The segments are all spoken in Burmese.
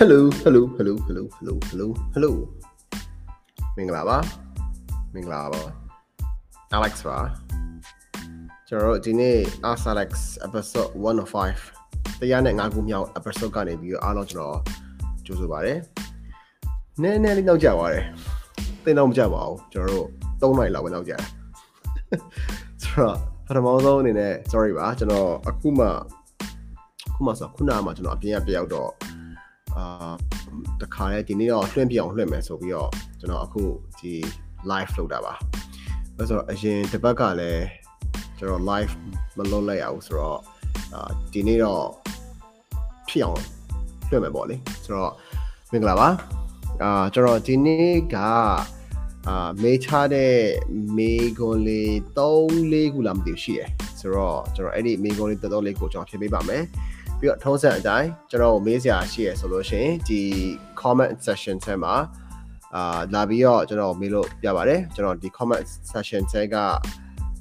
Hello hello hello hello hello hello hello မင်္ဂလာပါမင်္ဂလာပါ Alex ပါကျွန်တော်တို့ဒီနေ့ Alex episode 105တရားနဲ့5ခုမြောက် episode ကနေပြီးတော့အားလုံးကျွန်တော်ကြိုဆိုပါရစေနည်းနည်းလေးနောက်ကျသွားတယ်သိတော့မကြပါဘူးကျွန်တော်တို့3နိုင်လောက်ပဲနောက်ကျတယ်ဆိုတော့ပထမဆုံးအနေနဲ့ sorry ပါကျွန်တော်အခုမှခုမှဆိုခုနကမှကျွန်တော်အပြင်ကပြောက်တော့ အာတခါလေဒီနေ့တော့လွှင့်ပြအောင်လွှင့်မယ်ဆိုပြီးတော့ကျွန်တော်အခုဒီ live လုပ်တာပါအဲဆိုတော့အရင်တစ်ပတ်ကလည်းကျွန်တော် live မလုပ်လိုက်ရဘူးဆိုတော့အာဒီနေ့တော့ဖြစ်အောင်လွှင့်မယ်ပေါ့လေဆိုတော့မင်္ဂလာပါအာကျွန်တော်ဒီနေ့ကအာမေးချတဲ့မေကွန်လေး3 4ခုလာမသိဘူးရှိတယ်ဆိုတော့ကျွန်တော်အဲ့ဒီမေကွန်လေး3 4ကိုကျွန်တော်ဖြေပေးပါမယ် ပြီးတော့ထုံးစံအတိုင်းကျွန်တော်မေးစရာရှိရဆိုလို့ရှိရင်ဒီ comment section ထဲမှာအာလာပြီးတော့ကျွန်တော်မေးလို့ပြပါတယ်ကျွန်တော်ဒီ comment section ထဲက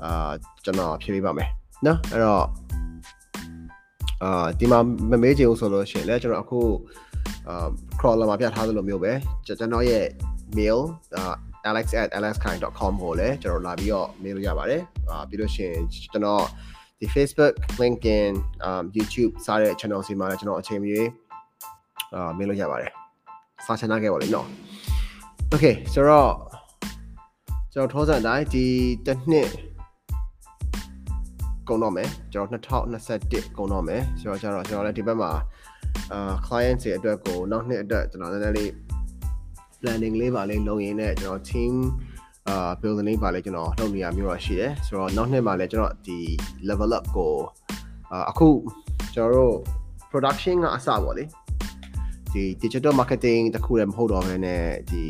အာကျွန်တော်ဖြေပေးပါမယ်နော်အဲ့တော့အာဒီမှာမမေးချင်ဘူးဆိုလို့ရှိရင်လည်းကျွန်တော်အခုအာ crawler မှာပြထားသလိုမျိုးပဲကျွန်တော်ရဲ့ mail အာ alex@alexkind.com ကိုလည်းကျွန်တော်လာပြီးတော့ mail လို့ရပါတယ်အာပြီးလို့ရှိရင်ကျွန်တော် ဒီ Facebook, LinkedIn, um YouTube စတဲ့ channel စီမှာလည်းကျွန်တော်အချိန်မီအာ mail လို့ရပါတယ်စာချနာခဲ့ပါလိမ့်နော် Okay ဆိုတော့ကျွန်တော်ထောစံတိုင်းဒီတစ်နှစ်ကုန်တော့မယ်ကျွန်တော်2021ကုန်တော့မယ်ဆိုတော့ကျွန်တော်ကျွန်တော်လည်းဒီဘက်မှာအာ client တွေအတွက်ကိုနောက်နှစ်အတွက်ကျွန်တော်နည်းနည်းလေး planning လေးပါလေးလုပ်ရင်းနဲ့ကျွန်တော် team အာ building လေးပါလေးကျွန်တော်လုပ်နေရမျိုးတော့ရှိတယ်ဆိုတော့နောက်နှစ်မှာလည်းကျွန်တော်ဒီ level up ကိုအာအခုကျွန်တော်တို့ production ကအစပေါ့လေဒီ digital marketing တခုလည်းမဟုတ်တော့ဘဲနဲ့ဒီ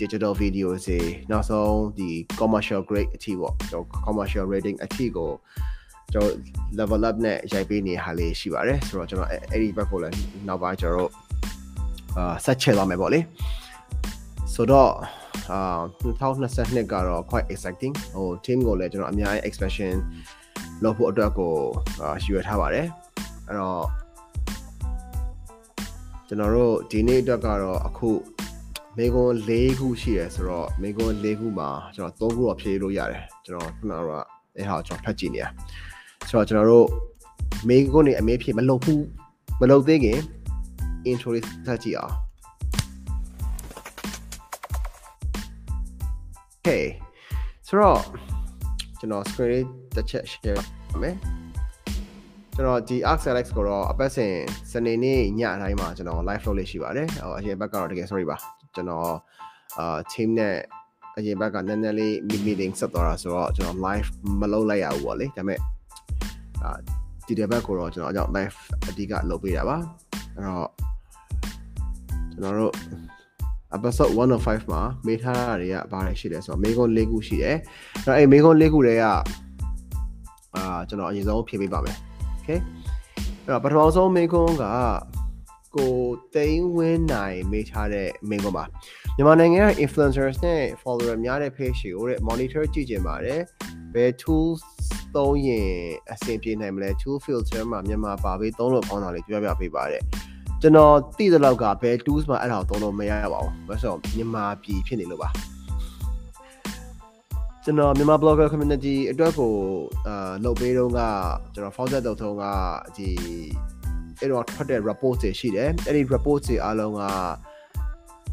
digital video တွေနောက်ဆုံးဒီ commercial grade အထိပေါ့ကျွန်တော် commercial rating အထိကိုကျွန်တော် level up နဲ့ရိုက်ပေးနေဟာလေးရှိပါတယ်ဆိုတော့ကျွန်တော်အဲ့ဒီဘက်ကိုလည်းနောက်ပိုင်းကျွန်တော်တို့အာဆက်ချက်သွားမယ်ပေါ့လေဆိုတော့ အာ2022ကတော့ quite exciting ဟို team ကိုလည်းကျွန်တော်အများကြီး expansion လုပ်ဖို့အတွက်ကိုအာရွေထားပါတယ်အဲ့တော့ကျွန်တော်တို့ဒီနေ့အတွက်ကတော့အခုမေကွန်၄ခုရှိရယ်ဆိုတော့မေကွန်၄ခုမှာကျွန်တော်၃ခုတော့ဖြည့်လို့ရတယ်ကျွန်တော်ခုနကအဲ့ဟာကျွန်တော်ဖတ်ကြည့်နေရဆိုတော့ကျွန်တော်တို့မေကွန်နေအမေးဖြည့်မလုပ်ဘူးမလုပ်သေးခင် intro လေးဆက်ကြည့်အောင် Okay ဆိုတော့ကျွန်တော် screen လေးတစ်ချက် share ပါမယ်ကျွန်တော်ဒီ Arc Alex ကိုတော့အပတ်စဉ်စနေနေ့ညအတိုင်းမှာကျွန်တော် live လုပ်လေးရှိပါတယ်ဟိုအရင်ဘက်ကတော့တကယ် sorry ပါကျွန်တော်အာ team နဲ့အရင်ဘက်ကနည်းနည်းလေး meeting ဆက်သွားတာဆိုတော့ကျွန်တော် live မလုပ်လိုက်ရဘူးပေါ့လေဒါပေမဲ့အာဒီတစ်ပတ်ကိုတော့ကျွန်တော်အကြောင်း live အဓိကလုပ်ပေးတာပါအဲ့တော့ကျွန်တော်တို့ episode 105မှာမေးထားတာတွေကဘာတွေရှိလဲဆိုတော့မေးခွန်း၄ခုရှိတယ်။အဲ့တော့အဲ့မေးခွန်း၄ခုတွေကအာကျွန်တော်အရင်ဆုံးဖြေပေးပါမယ်။ Okay ။အဲ့တော့ပထမဆုံးမေးခွန်းကကိုတိန်ဝင်းနိုင်မေးထားတဲ့မေးခွန်းပါ။မြန်မာနိုင်ငံက influencers နဲ့ follower များတဲ့ page ကိုတဲ့ monitor ကြည့်ကြပါတယ်။ဘယ် tools သုံးရင်အဆင်ပြေနိုင်မလဲ tool filter မှာမြန်မာပါပေးသုံးလို့ကောင်းတာလေးပြောပြပေးပါတဲ့။ ကျွန်တော်သိတဲ့လောက်ကဘယ် tools မှာအဲ့ဒါကိုသုံးလို့မရပါဘူး။ဘာလို့ဆိုမြန်မာပြည်ဖြစ်နေလို့ပါ။ကျွန်တော်မြန်မာ blogger community အတွက်ကိုအာလုပ်ပေးတော့ကကျွန်တော် founder လုပ်ထုံးကဒီအဲ့တော့ထွက်တဲ့ report တွေရှိတယ်။အဲ့ဒီ report တွေအားလုံးက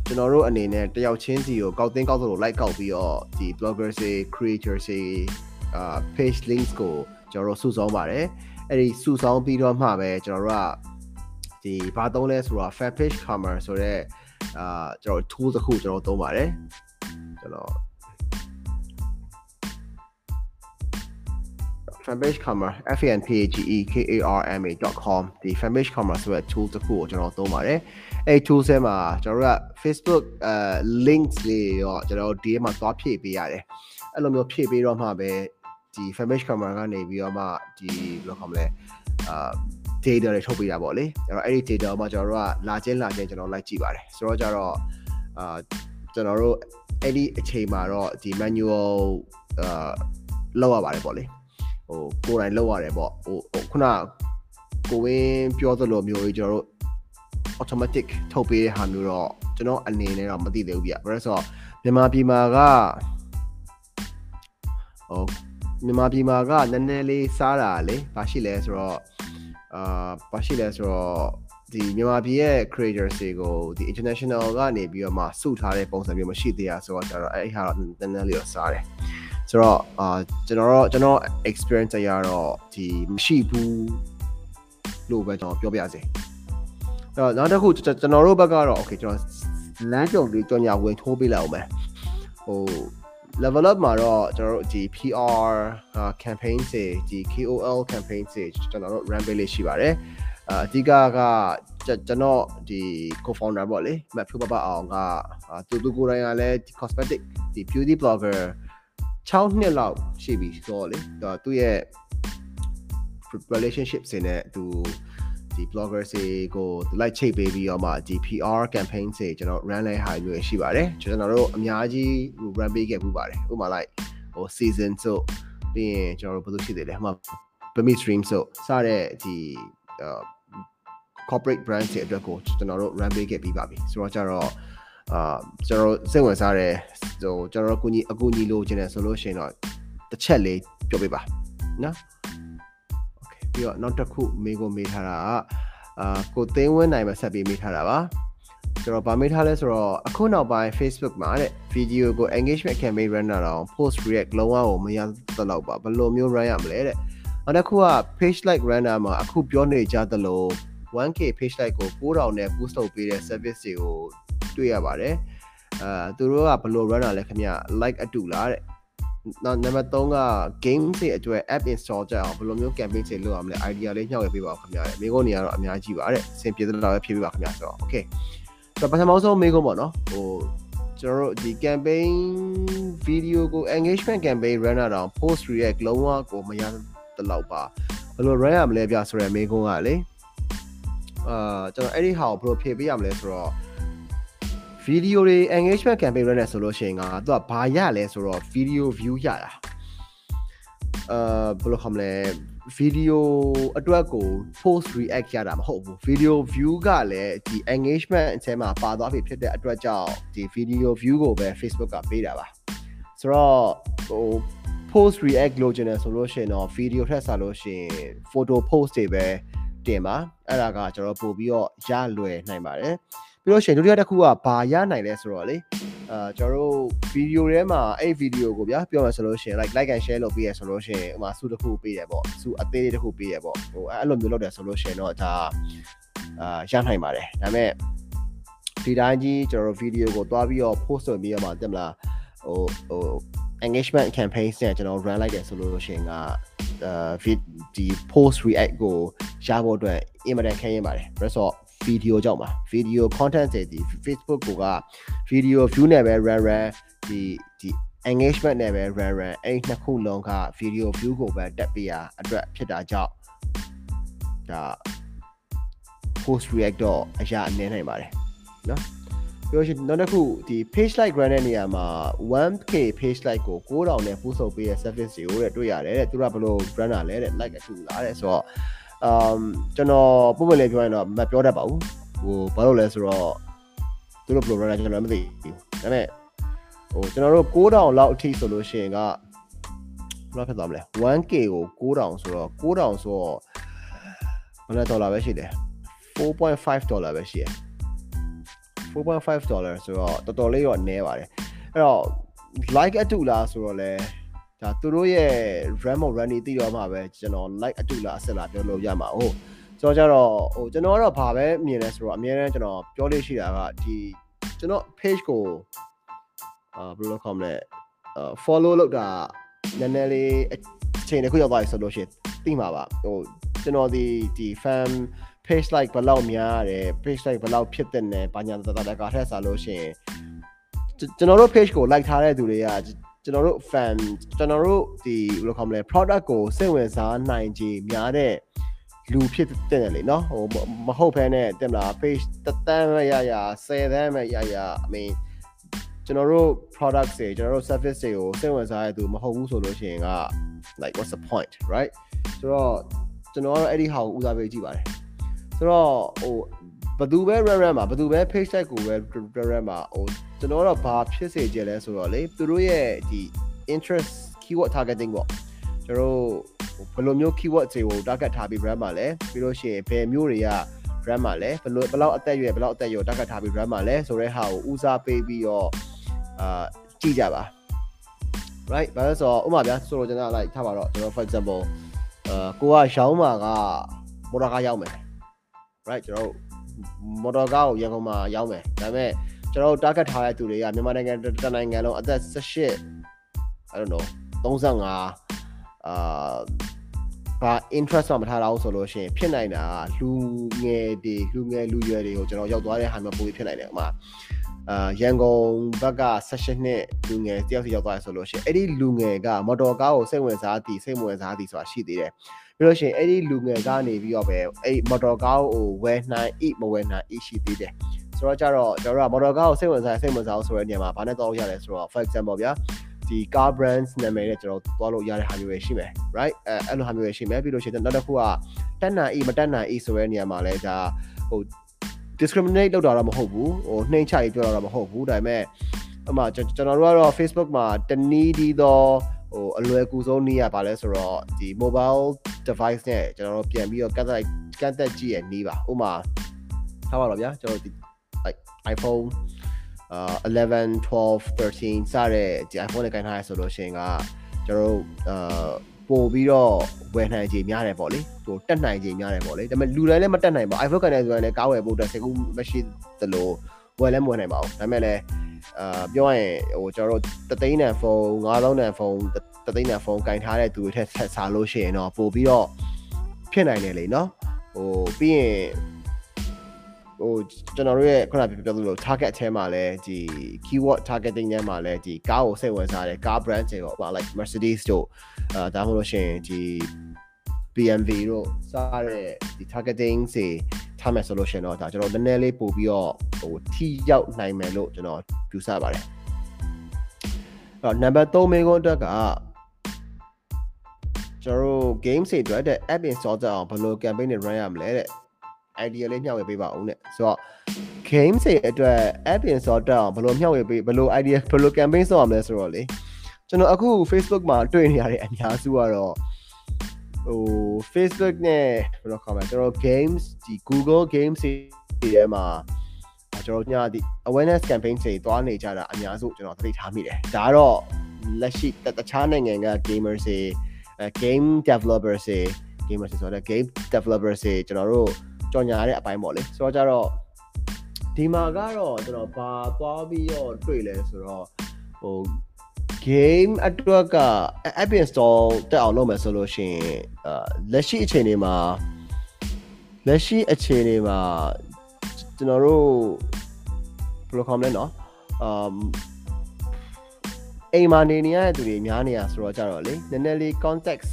ကျွန်တော်တို့အနေနဲ့တယောက်ချင်းစီကိုကောက်တင်းကောက်သလို like ကောက်ပြီးတော့ဒီ blogger တွေ creator တွေအာ page links ကိုကျွန်တော်တို့စုဆောင်းပါတယ်။အဲ့ဒီစုဆောင်းပြီးတော့မှပဲကျွန်တော်တို့က ဒီဘာသုံးလဲဆိုတော့ fan page camera ဆိုတော့အာကျွန်တော် tool တစ်ခုကျွန်တော်သုံးပါတယ်ကျွန်တော် fanpage camera f a n p a g e k a r m a.com ဒီ fanpage camera ဆိုတဲ့ tool တစ်ခုကိုကျွန်တော်သုံးပါတယ်အဲ့ tool ဆဲမှာကျွန်တော်တို့က Facebook အဲ links လေးရောကျွန်တော် DM မှာသွားဖြည့်ပေးရတယ်အဲ့လိုမျိုးဖြည့်ပေးတော့မှပဲဒီ fanpage camera ကနေပြီးတော့မှဒီဘယ်လိုခေါ်မလဲအာ data တွေထုတ်ပေးတာပေါ့လေအဲ့တော့အဲ့ဒီ data မှာကျွန်တော်တို့ကလာချင်းလာချင်းကျွန်တော်လိုက်ကြည့်ပါတယ်ဆိုတော့ကြတော့အာကျွန်တော်တို့အဲ့ဒီအချိန်မှာတော့ဒီ manual အာလောက်ရပါတယ်ပေါ့လေဟိုကိုယ်တိုင်လောက်ရတယ်ပေါ့ဟိုခုနကိုဝင်းပြောသလိုမျိုးကြီးကျွန်တော်တို့ automatic ထုတ်ပေးတဲ့ဟာမျိုးတော့ကျွန်တော်အနေနဲ့တော့မသိသေးဘူးဗျ။ဘာလို့ဆိုတော့မြန်မာပြည်မှာကဟိုမြန်မာပြည်မှာကနည်းနည်းလေးစားတာလေဘာရှိလဲဆိုတော့ အာဘာရှိလဲဆိုတော့ဒီမြန်မာပြည်ရဲ့ creators တွေကိုဒီ international ကနေပြီးတော့မှစုထားတဲ့ပုံစံမျိုးမရှိသေးရဆိုတော့ကျတော့အဲ့ဟာတော့နည်းနည်းလေးတော့စားတယ်ဆိုတော့အာကျွန်တော်တော့ကျွန်တော် experience အရတော့ဒီမရှိဘူးလို့ပဲကျွန်တော်ပြောပြစေအဲ့တော့နောက်တစ်ခုကျွန်တော်တို့ဘက်ကတော့ okay ကျွန်တော်လမ်းကြုံလေးကြော်ညာဝင်ထိုးပေးလိုက်အောင်မယ်ဟို level up မှာတော့ကျွန်တော်တို့ဒီ PR campaign တွေဒီ KOL campaign တွေကျွန်တော်တို့ run ပေးလေးရှိပါတယ်အအဓိကကကျွန်တော်ဒီ co-founder ပေါ့လေမတ်ဖူပပအောင်ကသူသူကိုယ်တိုင်ကလည်းဒီ cosmetic ဒီ beauty blogger 6နှစ်လောက်ရှိပြီဆိုတော့လေသူရဲ့ relationship တွေနဲ့သူ ဒီ blogger တွေကိုလိုက်ချိတ်ပေးပြီးတော့မှဒီ PR campaign တွေကျွန်တော် run လိုက်ဟာမျိုးရှိပါတယ်ကျွန်တော်တို့အများကြီး run ပေးခဲ့မှုပါတယ်ဥပမာ like ဟို season ဆိုပြီးရင်ကျွန်တော်တို့ဘယ်လိုရှိသေးလဲဟိုမှာ Bami stream ဆိုစတဲ့ဒီ corporate brand တွေအတွက်ကိုကျွန်တော်တို့ run ပေးခဲ့ပြီးပါပြီဆိုတော့ကျတော့အာကျွန်တော်စိတ်ဝင်စားတဲ့ဟိုကျွန်တော်တို့အကူအညီအကူအညီလိုချင်တယ်ဆိုလို့ရှိရင်တော့တစ်ချက်လေးပြောပြပါနော် ပြီးတော့နောက်တစ်ခုမေးကိုမေးထားတာကအာကိုသိန်းဝင်းနိုင်မှာဆက်ပြီးမေးထားတာပါကျွန်တော်ဗာမေးထားလဲဆိုတော့အခုနောက်ပိုင်း Facebook မှာတဲ့ video ကို engagement campaign runner တော့ post react လုံးဝကိုမရသလောက်ပါဘယ်လိုမျိုး run ရမလဲတဲ့နောက်တစ်ခုက page like runner မှာအခုပြောနေကြသလို 1k page like ကို9000နဲ့ boost လုပ်ပေးတဲ့ service တွေကိုတွေ့ရပါတယ်အာသူတို့ကဘယ်လို runner လဲခင်ဗျ like အတူလားတဲ့ နောက်နံပါတ်3က game တွေအတွက် app install ကြအောင်ဘယ်လိုမျိုး campaign တွေလုပ်ရမလဲ idea လေးညှောက်ရပေးပါဦးခင်ဗျာမိကုန်းနေကတော့အများကြီးပါတဲ့အဆင်ပြေတဲ့လောက်ပဲဖြည့်ပေးပါခင်ဗျာဆိုတော့ okay ဆိုတော့ပထမဆုံးမိကုန်းပေါ့နော်ဟိုကျွန်တော်တို့ဒီ campaign video ကို engagement campaign runner တောင် post react လုံးဝကိုမရတဲ့လောက်ပါဘယ်လို run ရမလဲဗျဆိုရယ်မိကုန်းကလေအာကျွန်တော်အဲ့ဒီဟာကိုဘယ်လိုဖြည့်ပေးရမလဲဆိုတော့ video တွေ engagement campaign ရနေဆိုလို့ရှိရင်ကသူကဘာရလဲဆိုတော့ video view ရတာအာဘယ်လိုခေါ်မလဲ video အတွက်ကို post react ရတာမဟုတ်ဘူး video view ကလည်းဒီ engagement အထဲမှာပါသွားပြီဖြစ်တဲ့အတွက်ကြောင့်ဒီ video view ကိုပဲ Facebook ကပေးတာပါဆိုတော့ဟို post react လုပ်ချင်တယ်ဆိုလို့ရှိရင်တော့ video ထက်စားလို့ရှိရင် photo post တွေပဲတင်ပါအဲ့ဒါကကျွန်တော်ပို့ပြီးတော့ရလွယ်နိုင်ပါတယ် ပြီးတော့ရှင်ဒုတိယတစ်ခုကဘာရနိုင်လဲဆိုတော့လေအာကျွန်တော်တို့ဗီဒီယိုထဲမှာအဲ့ဗီဒီယိုကိုဗျာပြောမှဆိုလို့ရှင် like like and share လုပ်ပေးရဆိုလို့ရှင်ဟိုမှာစုတစ်ခုပေးတယ်ပေါ့စုအသေးလေးတစ်ခုပေးရပေါ့ဟိုအဲ့လိုမျိုးလုပ်တယ်ဆိုလို့ရှင်တော့ဒါအာရနိုင်ပါတယ်ဒါပေမဲ့ဒီတိုင်းကြီးကျွန်တော်တို့ဗီဒီယိုကိုတွားပြီးတော့ post လုပ်ပြီးတော့မှတက်မလားဟိုဟို engagement campaign နဲ့ကျွန်တော် run လိုက်တယ်ဆိုလို့ရှင်ကအာဒီ post react ကိုရဖို့အတွက်အင်မတန်ခဲရင်ပါတယ်။ resort ဗီဒီယိုကြောင့်ပါဗီဒီယို content တွေဒီ Facebook ကဗီဒီယို view နဲ့ပဲ run run ဒီဒီ engagement နဲ့ပဲ run run အဲ့နှစ်ခုလုံးက video view ကိုပဲတက်ပေးရအတွက်ဖြစ်တာကြောင့်ဒါ post react တော့အရာအနည်းနိုင်ပါတယ်နော်ပြောရှင်နောက်တစ်ခုဒီ page like run တဲ့နေရာမှာ 1k page like ကို9000နဲ့ပို့ဆုပ်ပေးတဲ့ service တွေကိုတဲ့တွေ့ရတယ်တဲ့သူကဘယ်လို run တာလဲတဲ့ like အထူလားတဲ့ဆိုတော့ um ကျွန်တော်ပုံမှန်လေးပြောရင်တော့မပြောတတ်ပါဘူးဟိုဘာလို့လဲဆိုတော့သူတို့ program ကျွန်တော်မသိဘူးဒါပေမဲ့ဟိုကျွန်တော်တို့9000လောက်အထိဆိုလို့ရှိရင်ကဘယ်လောက်ဖြစ်သွားမလဲ 1k ကို9000ဆိုတော့9000ဆိုတော့ဘယ်လောက်ဒေါ်လာပဲရှိတယ်4.5ဒေါ်လာပဲရှိတယ်4.5ဒေါ်လာဆိုတော့တော်တော်လေးတော့နည်းပါတယ်အဲ့တော့ like အတူလားဆိုတော့လဲ ဒါသူတို့ရဲ့ RAM of run တီးတော့မှပဲကျွန်တော် like အတူလားအဆက်လားပြောလို့ရမှာဟုတ်ဆိုတော့ကြတော့ဟိုကျွန်တော်ကတော့ဘာပဲမြင်လဲဆိုတော့အများနဲ့ကျွန်တော်ပြောလို့ရှိတာကဒီကျွန်တော် page ကိုအာဘယ်လိုခေါ်မလဲအာ follow လုပ်တာနည်းနည်းလေးအချိန်တစ်ခုရောက်သွားပြီဆိုလို့ရှိရင်သိမှာပါဟိုကျွန်တော်ဒီဒီ fan page like ဘယ်လောက်များတယ် page like ဘယ်လောက်ဖြစ်တဲ့နယ်ဘာညာတတတကာထက်စားလို့ရှိရင်ကျွန်တော်တို့ page ကို like ထားတဲ့သူတွေက ကျွန်တော်တို့ fan ကျွန်တော်တို့ဒီဘယ်လိုခေါ်မလဲ product ကိုစိတ်ဝင်စားနိုင်ကြများတဲ့လူဖြစ်တဲ့လေနော်ဟိုမဟုတ်ဘဲနဲ့တင်မလား page တသန်းပဲရရ10သန်းပဲရရ I mean ကျွန်တော်တို့ product တွေကျွန်တော်တို့ service တွေကိုစိတ်ဝင်စားရသူမဟုတ်ဘူးဆိုလို့ရှိရင်က like what's the point right ဆိုတော့ကျွန်တော်ကတော့အဲ့ဒီဟာကိုဦးစားပေးကြည့်ပါတယ်ဆိုတော့ဟိုဘသူပဲ run run မှာဘသူပဲ page tag ကိုပဲ run run မှာဟို ကျွန်တော်တော့ဘာဖြစ်စေကြလဲဆိုတော့လေသူတို့ရဲ့ဒီ interest keyword targeting ပေါ့ကျွန်တော်ဘယ်လိုမျိုး keyword တွေကို target ထားပြီး run မှာလဲပြီးလို့ရှိရင်ဘယ်မျိုးတွေက run မှာလဲဘယ်လိုဘယ်လောက်အသက်အရွယ်ဘယ်လောက်အသက်အရွယ် target ထားပြီး run မှာလဲဆိုတဲ့ဟာကိုဦးစားပေးပြီးတော့အာကြည့်ကြပါ right ဘာလို့ဆိုတော့ဥပမာဗျာဆိုတော့ကျွန်တော် like ထားပါတော့ကျွန်တော် for example အာကိုကရောင်းမှာကမော်တော်ကားရောက်မယ် right ကျွန်တော်မော်တော်ကားကိုရန်ကုန်မှာရောက်မယ်ဒါပေမဲ့ ကျွန်တော် target ထားတဲ့သူတွေကမြန်မာနိုင်ငံတနိုင်ငံလုံးအသက်18 I don't know 35အာဘာ interest မထားတော့ဆိုလို့ရှိရင်ဖြစ်နိုင်တာလူငယ်တွေလူငယ်လူရွယ်တွေကိုကျွန်တော်ရောက်သွားတဲ့ဟာမျိုးပုံဖြစ်နိုင်တယ်ဥမာအာရန်ကုန်ဘက်က16နှစ်လူငယ်တယောက်စီရောက်သွားရဆိုလို့ရှိရင်အဲ့ဒီလူငယ်ကမော်တော်ကားကိုစိတ်ဝင်စားသည်စိတ်ဝင်စားသည်ဆိုတာရှိသေးတယ်ပြီးလို့ရှိရင်အဲ့ဒီလူငယ်ကနေပြီးတော့ပဲအဲ့မော်တော်ကားကိုဝယ်နိုင်ဣမဝယ်နိုင်ဣရှိသေးတယ် ဆိုတော့ကြတော့ကျွန်တော်တို့ကမော်တော်ကားကိုစိတ်ဝင်စားစိတ်ဝင်စားဆိုတဲ့နေရာမှာဘာနဲ့တော့ရလဲဆိုတော့ for example ဗျာဒီ car brands နာမည်နဲ့ကျွန်တော်သွားလို့ရတဲ့ဟာမျိုးတွေရှိမယ် right အဲအဲ့လိုဟာမျိုးတွေရှိမယ်ပြီးလို့ရှိရင်နောက်တစ်ခုကတက်နာ e မတက်နာ e ဆိုတဲ့နေရာမှာလဲဒါဟို discriminate လုပ်တာတော့မဟုတ်ဘူးဟိုနှိမ့်ချရေးပြောတာတော့မဟုတ်ဘူးဒါပေမဲ့အမှကျွန်တော်တို့ကတော့ Facebook မှာတနည်းဒီတော့ဟိုအလွယ်ကူဆုံးနည်းရပါလဲဆိုတော့ဒီ mobile device နဲ့ကျွန်တော်တို့ပြန်ပြီးတော့ကတ်သက်ကတ်သက်ကြည့်ရနည်းပါဥမာထားပါတော့ဗျာကျွန်တော်ဒီ iPhone အာ11 12 13စတဲ့ဒီ iPhone နဲ့ကင်ထားရဆိုလို့ရှိရင်ကကျွန်တော်တို့အာပို့ပြီးတော့ဝယ်နိုင်ခြေများတယ်ပေါ့လေဟိုတက်နိုင်ခြေများတယ်ပေါ့လေဒါပေမဲ့လူတိုင်းလည်းမတက်နိုင်ပါ iPhone ကန်တယ်ဆိုရင်လည်းကားဝယ်ဖို့အတွက်စိတ်ကူးမရှိသလိုဝယ်လည်းမဝယ်နိုင်ပါဘူးဒါပေမဲ့လည်းအာပြောရရင်ဟိုကျွန်တော်တို့တသိန်းတန်ဖုန်း9000တန်ဖုန်းတသိန်းတန်ဖုန်းကင်ထားတဲ့သူတွေထက်ဆက်စားလို့ရှိရင်တော့ပို့ပြီးတော့ဖြစ်နိုင်တယ်လေနော်ဟိုပြီးရင် ဟိုကျွန်တော်တို့ရဲ့ခုနပြောသလို target အထဲမှာလည်းဒီ keyword targeting ထဲမှာလည်းဒီကားကိုစိတ်ဝင်စားတယ်ကား brand တွေပေါ့ like Mercedes တို့အာဒါမှမဟုတ်လို့ရှိရင်ဒီ BMV တို့စားတဲ့ဒီ targeting တွေထားမယ်ဆိုလို့ရှိရင်တော့ဒါကျွန်တော်နည်းနည်းလေးပို့ပြီးတော့ဟိုထိရောက်နိုင်မယ်လို့ကျွန်တော်ယူဆပါတယ်အဲ့တော့ number 3မိကုန်းအတွက်ကကျွန်တော်တို့ game တွေအတွက်တဲ့ app install ကြအောင်ဘယ်လို campaign တွေ run ရမလဲတဲ့ idea လေးမျှဝေပေးပါဦးတဲ့ဆိုတော့ game တွေအတွက် app install တက်အောင်ဘယ်လိုမျှဝေပေးဘယ်လို idea ဘယ်လို campaign ဆောက်ရမလဲဆိုတော့လေကျွန်တော်အခု Facebook မှာတွေ့နေရတဲ့အများစုကတော့ဟို Facebook နဲ့ဘယ်လိုခေါ်မလဲကျွန်တော် games ဒီ Google games တွေထဲမှာကျွန်တော်ညဒီ awareness campaign တွေတွားနေကြတာအများစုကျွန်တော်သတိထားမိတယ်ဒါကတော့လက်ရှိတခြားနိုင်ငံက gamers တွေ game developers တွေ gamers ဆိုတော့ game developers တွေကျွန်တော်တို့ ကြော်ညာတဲ့အပိုင်းပေါ့လေဆိုတော့ကြတော့ဒီမှာကတော့ကျွန်တော်ဘာသွားပြီးတော့တွေ့လဲဆိုတော့ဟို game အတွက်က app install တက်အောင်လုပ်မယ်ဆိုလို့ရှိရင်အာလက်ရှိအခြေအနေမှာလက်ရှိအခြေအနေမှာကျွန်တော်တို့ဘယ်လိုခေါ်မလဲเนาะအမ်အိမ်မှာနေနေရတဲ့သူတွေများနေရဆိုတော့ကြတော့လေနည်းနည်းလေး context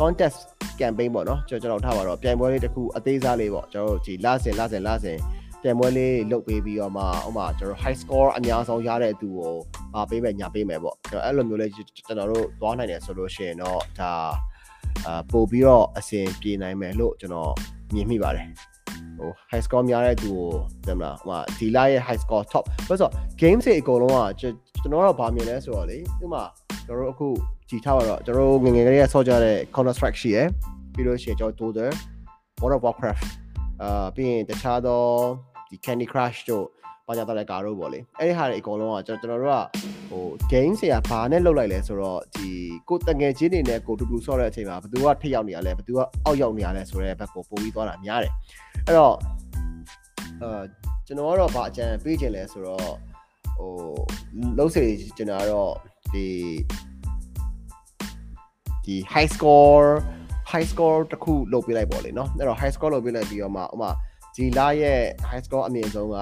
context campaign ပေါ့နော်ကျွန်တော်ထားပါတော့ပြိုင်ပွဲလေးတစ်ခုအသေးစားလေးပေါ့ကျွန်တော်တို့ဒီလဆင်လဆင်လဆင်ပြိုင်ပွဲလေးလုပ်ပေးပြီးတော့မှဥမာကျွန်တော် high score အများဆုံးရတဲ့သူကိုမပေးမယ်ညာပေးမယ်ပေါ့ကျွန်တော်အဲ့လိုမျိုးလေးကျွန်တော်တို့သွားနိုင်တယ်ဆိုလို့ရှိရင်တော့ဒါအာပို့ပြီးတော့အဆင်ပြေနိုင်မယ်လို့ကျွန်တော်မြင်မိပါတယ်ဟို high score များတဲ့သူကိုတယ်မလားဟိုဒီလာရဲ့ high score top ဆိုတော့ game တွေအကုန်လုံးကကျွန်တော်တော့ဗာမြင်လဲဆိုတော့လေဥမာကျွန်တော်တို့အခု ကြည့်ထားပါတော့ကျွန်တော်ငငယ်ကလေးကဆော့ကြတဲ့ Counter Strike ရှိရယ်ပြီးလို့ရှိရင်ကျွန်တော် Dota World of Warcraft အာပြီးရင်တခြားသောဒီ Candy Crush တို့ဘာကြတဲ့ကာတို့ပေါ့လေအဲ့ဒီဟာတွေအကုန်လုံးကကျွန်တော်တို့ကဟို game ဆရာဘာနဲ့လောက်လိုက်လဲဆိုတော့ဒီကိုတငယ်ချင်းတွေနဲ့ကိုတူတူဆော့တဲ့အချိန်မှာဘယ်သူကထိရောက်နေရလဲဘယ်သူကအောက်ရောက်နေရလဲဆိုတဲ့ဘက်ကိုပို့ပြီးသွားတာများတယ်အဲ့တော့အာကျွန်တော်ကတော့ဘာအကြံပေးခြင်းလဲဆိုတော့ဟိုလုံးစေကျွန်တော်ကတော့ဒီ ဒီ high score high score တခုလုပ်ပေးလိုက်ပေါ့လေเนาะအဲ့တော့ high score လုပ်ပေးလိုက်ပြီးတော့မှဥမာဒီလာရဲ့ high score အမြင့်ဆုံးက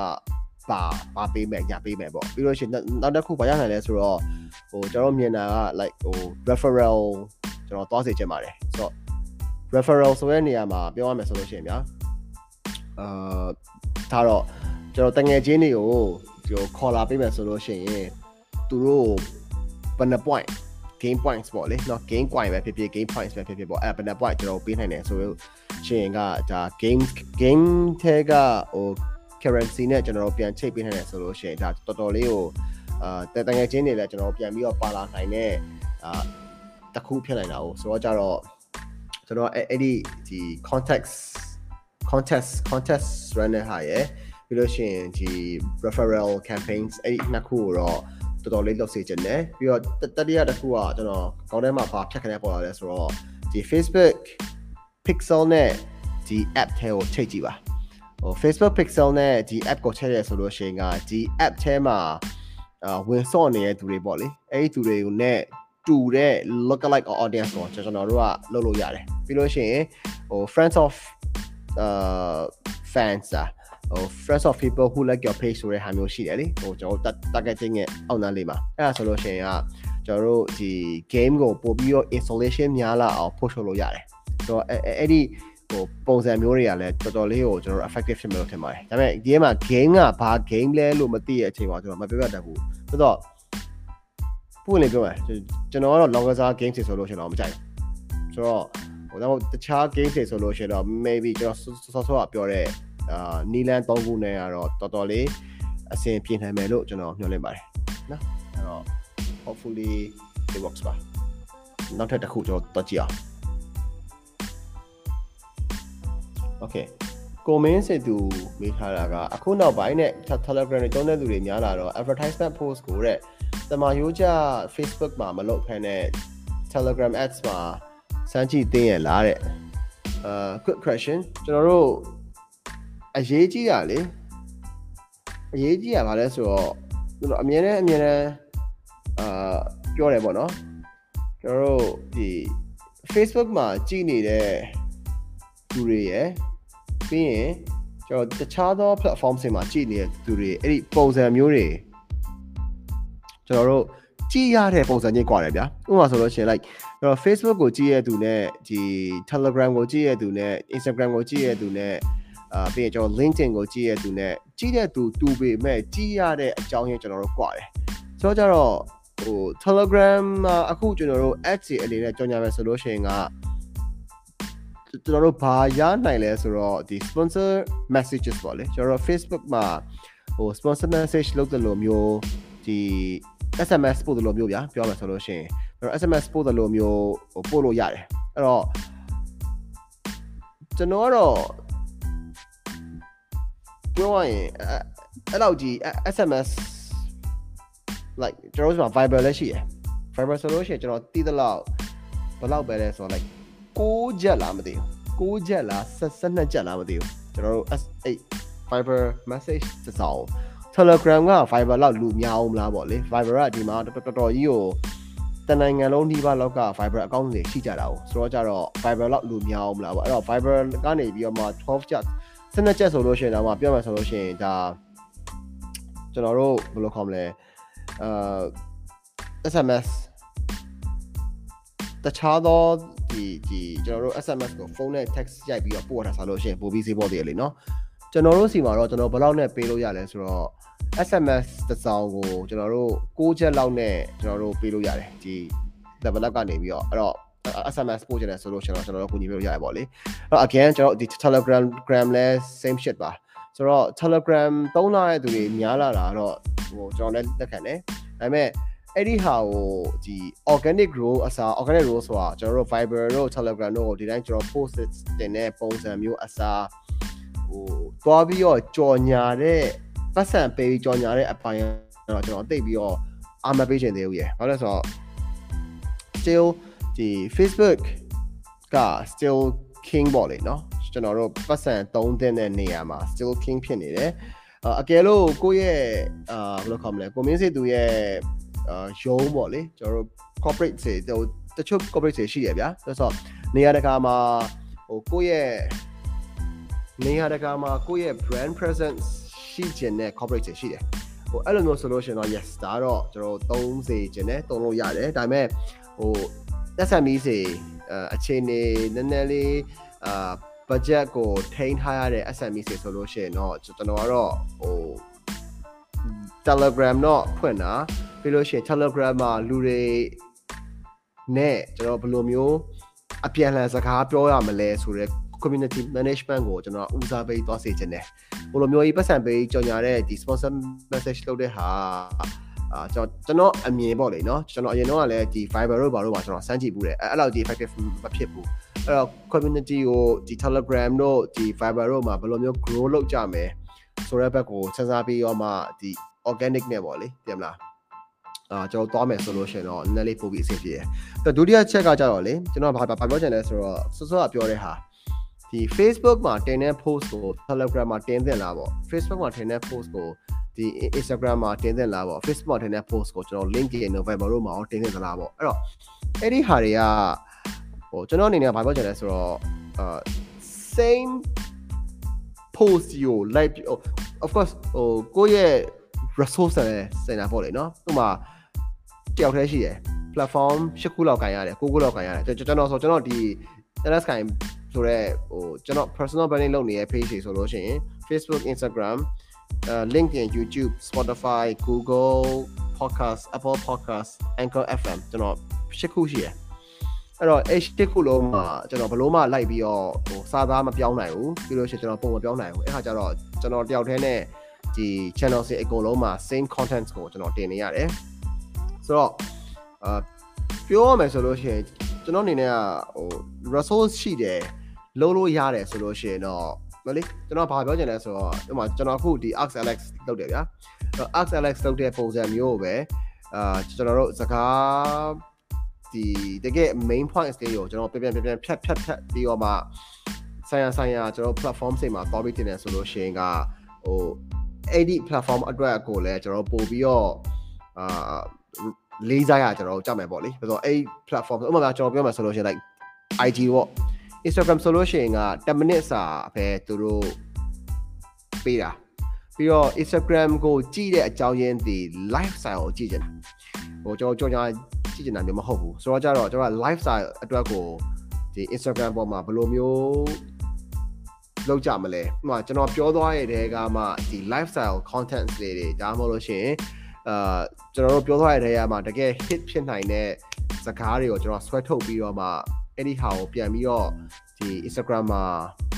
ပါပါပေးမယ်ညာပေးမယ်ပေါ့ပြီးလို့ရှိရင်နောက်တစ်ခုဘာရနိုင်လဲဆိုတော့ဟိုကျွန်တော်မြင်တာက like ဟို referral ကျွန်တော်သွားစေချင်ပါတယ်ဆိုတော့ referral ဆိုတဲ့နေရာမှာပြောရမယ်ဆိုလို့ရှိရင်ဗျာအာဒါတော့ကျွန်တော်တငယ်ချင်းတွေကိုကျွန်တော်ခေါ်လာပေးမယ်ဆိုလို့ရှိရင်သူတို့ဘယ်နှ point game points ပေါ့လေเนาะ game coin ပဲဖြစ်ဖြစ် game points ပဲဖြစ်ဖြစ်ပေါ့အဲ့ဘယ်နှ point ကျွန်တော်ပေးနိုင်တယ်ဆိုလို့ရှင်ကဒါ game game ထဲကဟို currency နဲ့ကျွန်တော်တို့ပြန်ချိတ်ပေးနိုင်တယ်ဆိုလို့ရှင်ဒါတော်တော်လေးကိုအာတငယ်ချင်းတွေလည်းကျွန်တော်ပြန်ပြီးတော့ပါလာနိုင်တဲ့အာတခုဖြစ်နိုင်တာ哦ဆိုတော့ကြတော့ကျွန်တော်အဲ့အဲ့ဒီဒီ context contest contest run တဲ့ဟာရယ်ပြီးလို့ရှိရင်ဒီ referral campaigns အဲ့ဒီနှစ်ခုကိုတော့ တော်တော်လေးလုပ်စေချင်တယ်ပြီးတော့တတိယတစ်ခုကကျွန်တော်ကောင်းထဲမှာဘာဖြတ်ခနဲ့ပေါ်လာလဲဆိုတော့ဒီ Facebook Pixel နဲ့ဒီ app ထဲကိုချိန်ကြည့်ပါဟို Facebook Pixel နဲ့ဒီ app ကိုချိန်ရဲဆိုလို့ရှိရင်ကဒီ app ထဲမှာအာဝင်စော့နေတဲ့သူတွေပေါ့လေအဲ့ဒီသူတွေကို ਨੇ တူတဲ့ look alike audience ကိုကျွန်တော်တို့ကလုပ်လို့ရတယ်ပြီးလို့ရှိရင်ဟို friends of uh fans อ่ะ ဟို friends of people who like your page ဆိုတဲ့ဟာမျိုးရှိတယ်လေဟိုကျွန်တော် targeting ရဲ့အောက်နားလေးမှာအဲ့ဒါဆိုလို့ရှိရင်ကကျွန်တော်တို့ဒီ game ကိုပို့ပြီးတော့ installation များလာအောင် push လုပ်လို့ရတယ်ဆိုတော့အဲ့ဒီဟိုပုံစံမျိုးတွေကလည်းတော်တော်လေးကိုကျွန်တော် effective ဖြစ်မယ်လို့ထင်ပါတယ်ဒါပေမဲ့ဒီမှာ game ကဘာ game လဲလို့မသိတဲ့အချိန်မှာကျွန်တော်မပြပြတတ်ဘူးဆိုတော့ပွင့်လေပြောမယ်ကျွန်တော်ကတော့ longer စား game တွေဆိုလို့ရှင်တော့မကြိုက်ဘူးဆိုတော့ဟိုတော့တခြား game တွေဆိုလို့ရှင်တော့ maybe ကျွန်တော်စောစောကပြောတဲ့ အာနီလန်၃ခုနဲ့ကတော့တော်တော်လေးအဆင်ပြေနိုင်မယ်လို့ကျွန်တော်မျှော်လင့်ပါတယ်နော်အဲ့တော့ hopefully it works ပါနောက်ထပ်တစ်ခုကျွန်တော်တွက်ကြည့်အောင် okay ကိုမင်းစေသူမေးထားတာကအခုနောက်ပိုင်းနဲ့ Telegram တွေတုံးတဲ့လူတွေများလာတော့ advertisement post ကိုတဲ့တမာရိုးကြ Facebook မှာမလုပ်ဖ ೇನೆ Telegram ads မှာစမ်းကြည့်သိရင်လားတဲ့အာ good question ကျွန်တော်တို့ အရေးကြီးတာလေအရေးကြီးတာဗာလဲဆိုတော့ကျွန်တော်အမြဲတမ်းအမြဲတမ်းအာပြောတယ်ပေါ့နော်ကျွန်တော်တို့ဒီ Facebook မှာကြည်နေတဲ့သူတွေရယ်ပြီးရင်ကျွန်တော်တခြားသော platform တွေမှာကြည်နေတဲ့သူတွေအဲ့ဒီပုံစံမျိုးတွေကျွန်တော်တို့ကြည်ရတဲ့ပုံစံချင်းကွာတယ်ဗျာဥပမာဆိုလို့ရှိရင် like ကျွန်တော် Facebook ကိုကြည်ရတဲ့သူနဲ့ဒီ Telegram ကိုကြည်ရတဲ့သူနဲ့ Instagram ကိုကြည်ရတဲ့သူနဲ့ အာပြီးရင်ကျွန်တော် LinkedIn ကိုကြည့်ရတူနဲ့ကြည့်တဲ့သူတူပေမဲ့ကြည့်ရတဲ့အကြောင်းရင်းကျွန်တော်တို့ကွာတယ်ဆိုတော့ကြတော့ဟို Telegram မှာအခုကျွန်တော်တို့ ads တွေအနေနဲ့ကြောင်းကြမယ်ဆိုလို့ရှိရင်ကကျွန်တော်တို့ဘာရနိုင်လဲဆိုတော့ဒီ sponsor messages ပေါ့လေကျွန်တော် Facebook မှာဟို sponsor message လုပ်တယ်လို့မျိုးဒီ SMS ပို့တယ်လို့မျိုးဗျာပြောမှာဆိုလို့ရှိရင်ကျွန်တော် SMS ပို့တယ်လို့မျိုးဟိုပို့လို့ရတယ်အဲ့တော့ကျွန်တော်ကတော့ ပြောရရင်အဲ့လောက်ကြီး SMS like ကျွန်တော်တို့မှာ Viber လည်းရှိရယ် Viber ဆိုလို့ရှိရင်ကျွန်တော်တီးသလောက်ဘယ်လောက်ပဲလဲဆိုတော့ like 6ချက်လားမသိဘူး6ချက်လား12ချက်လားမသိဘူးကျွန်တော်တို့ S8 Viber message စစောင်း Telegram က Viber လောက်လူများအောင်မလားပေါ့လေ Viber ကဒီမှာတော်တော်ကြီးကိုတနိုင်ငံလုံးနှီးပါလောက်က Viber account တွေရှိကြတာ哦ဆိုတော့ကြတော့ Viber လောက်လူများအောင်မလားပေါ့အဲ့တော့ Viber ကနေပြီးတော့မှ12ချက် 12ချက်ဆိုလို့ရှိရင်တော့ပြောမှဆိုလို့ရှိရင်ဒါကျွန်တော်တို့ဘယ်လိုခေါ်မလဲအာ SMS တခြားသောဒီဒီကျွန်တော်တို့ SMS ကိုဖုန်းနဲ့ text ရိုက်ပြီးတော့ပို့ရတာဆိုလို့ရှိရင်ပို့ပြီးဈေးပေါ်သေးတယ်လေနော်ကျွန်တော်တို့စီမှာတော့ကျွန်တော်ဘယ်လောက်နဲ့ပေးလို့ရလဲဆိုတော့ SMS တစ်စောင်ကိုကျွန်တော်တို့6ချက်လောက်နဲ့ကျွန်တော်တို့ပေးလို့ရတယ်ဒီ level up ကနေပြီးတော့အဲ့တော့ SMS ပို့ချင်တယ်ဆိုလို့ကျွန်တော်ကျွန်တော်တို့ကူညီပေးလို့ရတယ်ပေါ့လေအဲ့တော့ again ကျွန်တော်ဒီ Telegram gram လဲ same shit ပါဆိုတော့ Telegram သုံးလာတဲ့သူတွေများလာတာတော့ဟိုကျွန်တော်လည်းလက်ခံတယ်ဒါပေမဲ့အဲ့ဒီဟာကိုဒီ organic grow အစား organic grow ဆိုတာကျွန်တော်တို့ Viber တို့ Telegram တို့ကိုဒီတိုင်းကျွန်တော် post တင်တဲ့ပုံစံမျိုးအစားဟိုတွားပြီးတော့ကြော်ညာတဲ့ပတ်စံပေးကြော်ညာတဲ့အပိုင်းတော့ကျွန်တော်သိပြီးတော့အာမပေးချင်သေးဘူးရယ်ဘာလို့လဲဆိုတော့ still ဒီ Facebook က still king ပေါ့လေเนาะကျွန်တော်တို့ပတ်စံ3တဲ့နေရာမှာ still king ဖြစ်နေတယ်အကယ်လို့ကိုယ့်ရဲ့အာဘယ်လိုခေါ်မလဲကိုမင်းစေသူရဲ့အာရုံးပေါ့လေကျွန်တော်တို့ corporate တွေဟိုတချို့ corporate တွေရှိရဗျာဆိုတော့နေရာတကာမှာဟိုကိုယ့်ရဲ့နေရာတကာမှာကိုယ့်ရဲ့ brand presence ရှိခြင်းနဲ့ corporate တွေရှိတယ်ဟိုအဲ့လိုမျိုးဆိုလို့ရှိရင်တော့ yes ဒါတော့ကျွန်တော်သုံးစေခြင်းနဲ့သုံးလို့ရတယ်ဒါပေမဲ့ဟို SME စီအခြေအနေနည်းနည်းလေးအာ budget ကိုထိန်းထားရတဲ့ SME စီဆိုလို့ရှိရင်တော့ကျွန်တော်ကတော့ဟို Telegram တော့ဖွင့်တာပြီးလို့ရှိရင် Telegram မှာလူတွေနဲ့ကျွန်တော်ဘယ်လိုမျိုးအပြန်လှန်စကားပြောရမလဲဆိုတော့ community management ကိုကျွန်တော်ဦးစားပေးသွားစေချင်တယ်ဘယ်လိုမျိုးကြီးပတ်စံပေးကြော်ညာတဲ့ဒီ sponsor message လုပ်တဲ့ဟာ အာကျွန်တော်ကျွန်တော်အမြင်ပေါ့လေနော်ကျွန်တော်အရင်တော့ကလည်းဒီ fiber တို့ဘာလို့ပါကျွန်တော်စမ်းကြည့်ဘူးတယ်အဲ့လောက်ဒီ effective မဖြစ်ဘူးအဲ့တော့ community ကိုဒီ Telegram တို့ဒီ fiber တို့မှာဘယ်လိုမျိုး grow လုပ်ကြမယ်ဆိုတဲ့ဘက်ကိုစဉ်းစားပြီးတော့မှဒီ organic နဲ့ပေါ့လေတင်မလားအာကျွန်တော်သွားမယ်ဆိုလို့ရှင်တော့နည်းလေးပို့ပြီးအဆင်ပြေတယ်ဒုတိယချက်ကကြတော့လေကျွန်တော်ဘာဘာပြောချင်လဲဆိုတော့စောစောကပြောတဲ့ဟာဒီ Facebook မှာတင်တဲ့ post ကို Telegram မှာတင်တင်လာပေါ့ Facebook မှာတင်တဲ့ post ကို ဒီ Instagram မှာတင်သင့်လားပေါ့ Facebook မှာတင်တဲ့ post ကိုကျွန်တော် link ရဲ့ November တို့မှာတင်သင့်သလားပေါ့အဲ့တော့အဲ့ဒီဟာတွေကဟိုကျွန်တော်အနေနဲ့ဘာပြောချင်လဲဆိုတော့အာ same post ကို like of course ဟိုကိုယ့်ရဲ့ resource နဲ့စင်တာပေါ့လေနော်ဥပမာတယောက်တည်းရှိတယ် platform ၈ခုလောက်ကန်ရတယ်၉ခုလောက်ကန်ရတယ်ကျွန်တော်ဆိုကျွန်တော်ဒီ NS ကန်ဆိုတော့ဟိုကျွန်တော် personal branding လုပ်နေတဲ့ page တွေဆိုလို့ရှိရင် Facebook Instagram uh, LinkedIn YouTube Spotify Google Podcast Apple Podcast Anchor FM ကျွန်တော်၈ခုရှိတယ်အဲ့တော့အဲ့၈ခုလုံးမှာကျွန်တော်ဘလို့မှလိုက်ပြီးတော့ဟိုစာသားမပြောင်းနိုင်ဘူးပြီးလို့ရှိရင်ကျွန်တော်ပုံမပြောင်းနိုင်ဘူးအဲ့ခါကျတော့ကျွန်တော်တယောက်တည်းနဲ့ဒီ channel စီအကုန်လုံးမှာ same content ကိုကျွန်တော်တင်နေရတယ်ဆိုတော့အာပြောရမယ်ဆိုလို့ရှိရင်ကျွန်တော်အနေနဲ့ကဟို resource ရှိတယ်လုံးလို့ရတယ်ဆိုလို့ရှိရင်တော့ မလေးကျွန်တော်ဘာပြောချင်လဲဆိုတော့ဥပမာကျွန်တော်အခုဒီ Ask Alex လုပ်တယ်ဗျာ Ask Alex လုပ်တဲ့ပုံစံမျိုးကိုပဲအာကျွန်တော်တို့စကားဒီတကယ် main points တွေကိုကျွန်တော်ပြန်ပြန်ပြန်ဖြတ်ဖြတ်ဖြတ်ပြီးတော့မှဆိုင်ရာဆိုင်ရာကျွန်တော် platform တွေမှာသွားပြီးတင်တယ်ဆိုလို့ရှိရင်ကဟိုအဲ့ဒီ platform အတွက်ကိုလည်းကျွန်တော်ပို့ပြီးတော့အာလေးစားရကျွန်တော်ကြောက်မယ်ပေါ့လေဆိုတော့အဲ့ platform ဥပမာကျွန်တော်ပြောမှဆိုလို့ရှိရင် like IG ပေါ့ Instagram ဆိုလို့ရှိရင်က10 minutes စာပဲသူတို့ပေးတာပြီးတော့ Instagram ကိုကြည့်တဲ့အကြောင်းရင်းဒီ lifestyle ကိုကြည့်ကြတယ်ဟိုကျွန်တော်ကြောင်ညာကြည့်ကြတာမျိုးမဟုတ်ဘူးဆိုတော့ကြတော့ကျွန်တော် lifestyle အတွက်ကိုဒီ Instagram ပေါ်မှာဘယ်လိုမျိုးလောက်ကြမလဲဥပမာကျွန်တော်ပြောသွားရတဲ့ကမှဒီ lifestyle content တွေတွေဒါမှမဟုတ်လို့ရှိရင်အာကျွန်တော်တို့ပြောသွားရတဲ့ကမှတကယ် hit ဖြစ်နိုင်တဲ့စကားတွေကိုကျွန်တော်ဆွဲထုတ်ပြီးတော့မှ အဲ့ဒီဟာကိုပြန်ပြီးတော့ဒီ Instagram မှာ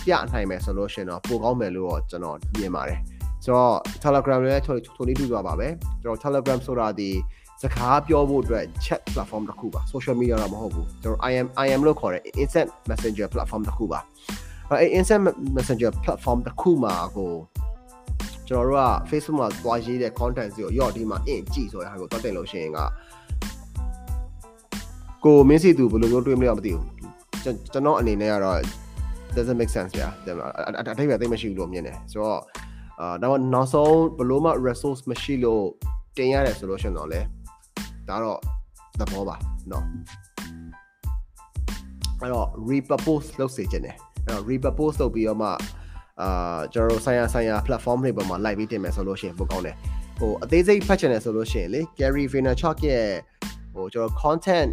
ပြနိုင်မယ်ဆိုလို့ရှိရင်တော့ပိုကောင်းမယ်လို့တော့ကျွန်တော်မြင်ပါတယ်ဆိုတော့ Telegram လည်းထိုထိုနည်းတူကြပါပဲကျွန်တော် Telegram ဆိုတာဒီစကားပြောဖို့အတွက် chat platform တစ်ခုပါ social media တော့မဟုတ်ဘူးကျွန်တော် IM IM လို့ခေါ်တဲ့ instant messenger platform တစ်ခုပါအဲ instant messenger platform တစ်ခုမှာကိုကျွန်တော်တို့က Facebook မှာသွားရေးတဲ့ content စီကိုရော့ဒီမှာ in ကြည့်ဆိုတဲ့ဟာကိုတွတ်တင်လို့ရှိရင်ကကိုမင်းစီသူဘယ်လိုမျိုးတွေးမလဲမသိဘူး ကျွန်တော်အနေနဲ့ကတော့ doesn't make sense ဗျာတယ်မလားအတိတ်ပဲသိမရှိဘူးလို့မြင်တယ်ဆိုတော့အာတော့နောက်ဆုံးဘယ်လိုမှ resource မရှိလို့တင်ရတယ်ဆိုလို့ရှိရင်တော့လေဒါတော့သဘောပါเนาะအဲ့တော့ repurpose လုပ်စေချင်တယ်အဲ့တော့ repurpose လုပ်ပြီးတော့မှအာကျွန်တော်တို့ဆိုင်ရာဆိုင်ရာ platform တွေပေါ်မှာ live ပြီးတင်မယ်ဆိုလို့ရှိရင်ပိုကောင်းတယ်ဟိုအသေးစိတ်ဖတ်ချင်တယ်ဆိုလို့ရှိရင်လေ Gary Vaynerchuk ရဲ့ဟိုကျွန်တော် content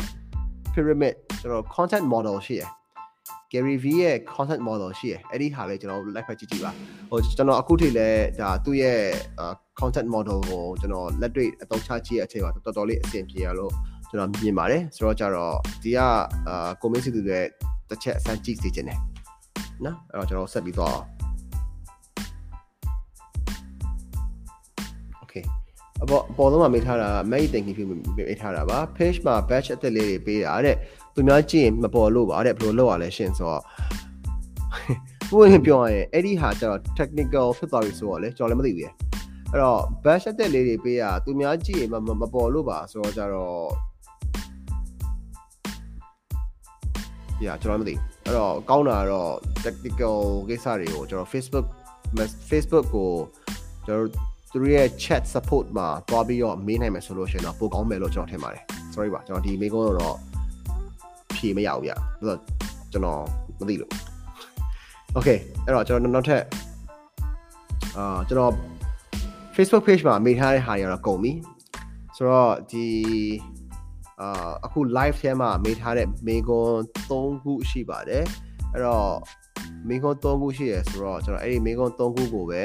pyramid ကျွန်တော် content model ရှိရယ် Gary V ရဲ့ content model ရှိရယ်အဲ့ဒီဟာလေးကျွန်တော် live ဖတ်ကြည့်ကြည့်ပါဟိုကျွန်တော်အခုထိလည်းဒါသူ့ရဲ့ content model ကိုကျွန်တော်လက်တွေ့အသုံးချကြည့်ရအချိန်မှာတော်တော်လေးအဆင်ပြေရလို့ကျွန်တော်မြင်ပါတယ်ဆိုတော့ကြတော့ဒီကအာကိုမင်းစီသူရဲ့တစ်ချက်အစမ်းကြည့်စီခြင်းတယ်နော်အဲ့တော့ကျွန်တော်ဆက်ပြီးတော့ အပေါ်အပေါ်ဆုံးမှာမေးထားတာ May thank you မေးထားတာပါ page မှာ batch အသက်လေးတွေပေးတာတဲ့သူများကြည့်ရင်မပေါ်လို့ပါတဲ့ဘယ်လိုလုပ်ရလဲရှင်ဆိုတော့ဘုရင်ပြောရရင်အဲ့ဒီဟာကျတော့ technical ဖြစ်သွားပြီဆိုတော့လေကျွန်တော်လည်းမသိဘူးရဲ့အဲ့တော့ batch အသက်လေးတွေပေးတာသူများကြည့်ရင်မပေါ်လို့ပါဆိုတော့ကျတော့ညကျွန်တော်မသိအဲ့တော့ကောင်းတာကတော့ technical ကိစ္စတွေကိုကျွန်တော် Facebook Facebook ကိုကျွန်တော် သူရဲ့ chat support မှာတွားပြီးတော့မေးနိုင်မယ်ဆိုလို့ရှိရင်တော့ပိုကောင်းမယ်လို့ကျွန်တော်ထင်ပါတယ် sorry ပါကျွန်တော်ဒီမေးခွန်းတော့ဖြေမရဘူးဗျ။ဆိုတော့ကျွန်တော်မသိလို့ Okay အဲ့တော့ကျွန်တော်နောက်ထပ်အာကျွန်တော် Facebook page မှာမေးထားတဲ့ဟာတွေကတော့ကုန်ပြီ။ဆိုတော့ဒီအာအခု live ထဲမှာမေးထားတဲ့မေးခွန်း3ခုရှိပါတယ်။အဲ့တော့မေးခွန်း3ခုရှိရယ်ဆိုတော့ကျွန်တော်အဲ့ဒီမေးခွန်း3ခုကိုပဲ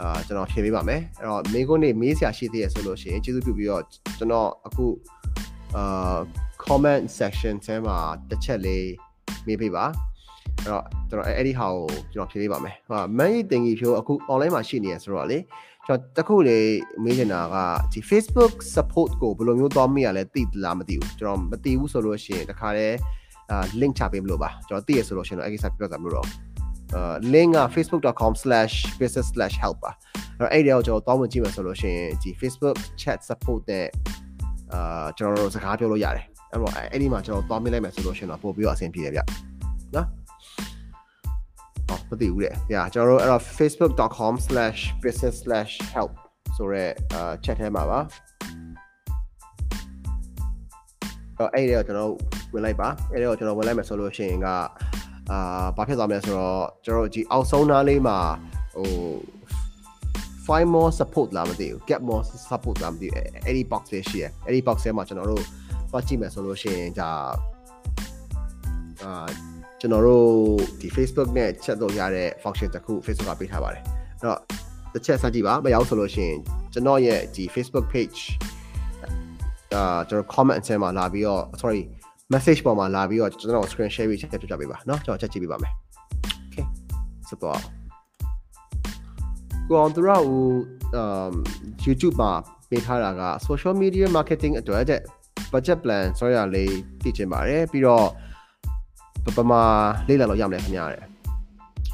အာကျွန်တော်ဖြေပေးပါမယ်အဲ့တော့မေးခွန်းနေမေးစရာရှိသေးရဆိုလို့ရှိရင်ကျေးဇူးပြုပြီးတော့ကျွန်တော်အခုအာ comment section ထဲမှာတစ်ချက်လေးမေးပေးပါအဲ့တော့ကျွန်တော်အဲ့ဒီဟာကိုကျွန်တော်ဖြေပေးပါမယ်ဟာမန်ရီတင်ကြီးဖြိုးအခု online မှာရှိနေရဆိုတော့လေကျွန်တော်တခုလေးမေးချင်တာကဒီ Facebook support ကိုဘယ်လိုမျိုးသွားမိရလဲသိလားမသိဘူးကျွန်တော်မသိဘူးဆိုလို့ရှိရင်တခါတည်းအာ link ချပေးမလို့ပါကျွန်တော်သိရဆိုလို့ရှိရင်တော့အဲ့ဒီ site ပြောတာမလို့တော့အာ link က facebook.com/business/help ပါအဲ့တော့အဲ့ဒီကိုကျွန်တော်တောင်းဝင်ကြည့်မယ်ဆိုလို့ရှိရင်ဒီ Facebook chat support နဲ့အာကျွန်တော်တို့စကားပြောလို့ရတယ်အဲ့တော့အဲ့ဒီမှာကျွန်တော်တောင်းမိလိုက်မယ်ဆိုလို့ရှိရင်တော့ပို့ပြီးတော့အဆင်ပြေတယ်ဗျနော်ဟောမသိဘူးတဲ့။ညာကျွန်တော်တို့အဲ့တော့ facebook.com/business/help ဆိုရဲအာ chat ထဲမှာပါ။အဲ့အဲ့ဒီတော့ကျွန်တော်ဝင်လိုက်ပါ။အဲ့ဒီတော့ကျွန်တော်ဝင်လိုက်မယ်ဆိုလို့ရှိရင်က အာဘာဖြစ်သွားမလဲဆိုတော့ကျွန်တော်ဒီအောက်ဆုံးနားလေးမှာဟို find more support လာမသိဘူး get more support လာမသိဘူးအဲ့ဒီ box လေးရှိရအဲ့ဒီ box ထဲမှာကျွန်တော်တို့သွားကြည့်မယ်ဆိုလို့ရှိရင်ဒါအာကျွန်တော်တို့ဒီ Facebook နဲ့ချက်လို့ရတဲ့ function တစ်ခု Facebook ကပေးထားပါတယ်အဲ့တော့တစ်ချက်စကြည့်ပါမရောက်ဆိုလို့ရှိရင်ကျွန်တော်ရဲ့ဒီ Facebook page အာကျွန်တော် comment ထဲမှာလာပြီးတော့ sorry message ပေါ်မှာလာပြီးတော့ကျွန်တော် screen share ပြီးချက်ပြပြပေးပါเนาะကျွန်တော်ချက်ကြည့်ပေးပါမယ် okay ဆက်တော့ကိုအောင်သူရဦး um YouTube မှာပေးထားတာက social media marketing အတွက်တဲ့ budget plan ဆိုရလေးသိချင်ပါတယ်ပြီးတော့ပမာလေ့လာလို့ရမလဲခင်ဗျာတဲ့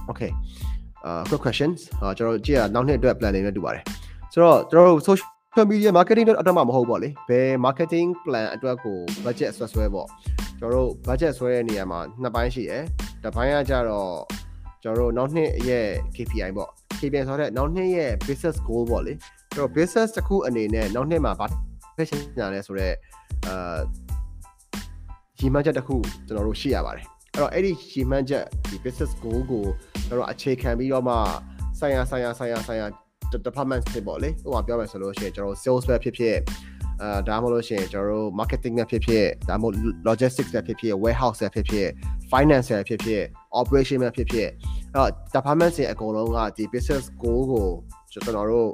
okay uh quick questions အာကျွန်တော်ကြည့်ရနောက်နှစ်အတွက် plan တွေနဲ့တူပါတယ်ဆိုတော့ကျွန်တော်တို့ social media marketing အတွက်အတော့မှမဟုတ်ပေါ့လေဘယ် marketing plan အတွက်ကို budget ဆွဲဆွဲပေါ့ကျွန်တော်တို့ budget ဆွဲတဲ့နေရာမှာနှစ်ပိုင်းရှိတယ်တစ်ပိုင်းကကြတော့ကျွန်တော်တို့နောက်နှစ်ရဲ့ KPI ပေါ့ KPI ဆိုတဲ့နောက်နှစ်ရဲ့ business goal ပေါ့လေကျွန်တော် business တစ်ခုအနေနဲ့နောက်နှစ်မှာဘာဖြစ်ချင်တာလဲဆိုတော့အာရီမန်းချက်တစ်ခုကျွန်တော်တို့ရှိရပါတယ်အဲ့တော့အဲ့ဒီရီမန်းချက်ဒီ business goal ကိုကျွန်တော်အခြေခံပြီးတော့မှဆိုင်ရာဆိုင်ရာဆိုင်ရာဆိုင်ရာ department တွေပေါ့လေဟိုမှာပြောမယ်ဆိုလို့ရှိရင်ကျွန်တော် sales ပဲဖြစ်ဖြစ်အာဒါမှမဟုတ်လို့ရှိရင်ကျွန်တော်တို့ marketing ပဲဖြစ်ဖြစ်ဒါမှမဟုတ် logistics ပဲဖြစ်ဖြစ် warehouse ပဲဖြစ်ဖြစ် finance ပဲဖြစ်ဖြစ် operation ပဲဖြစ်ဖြစ်အဲ့တော့ department တွေအကုန်လုံးကဒီ business goal ကိုကျွန်တော်တို့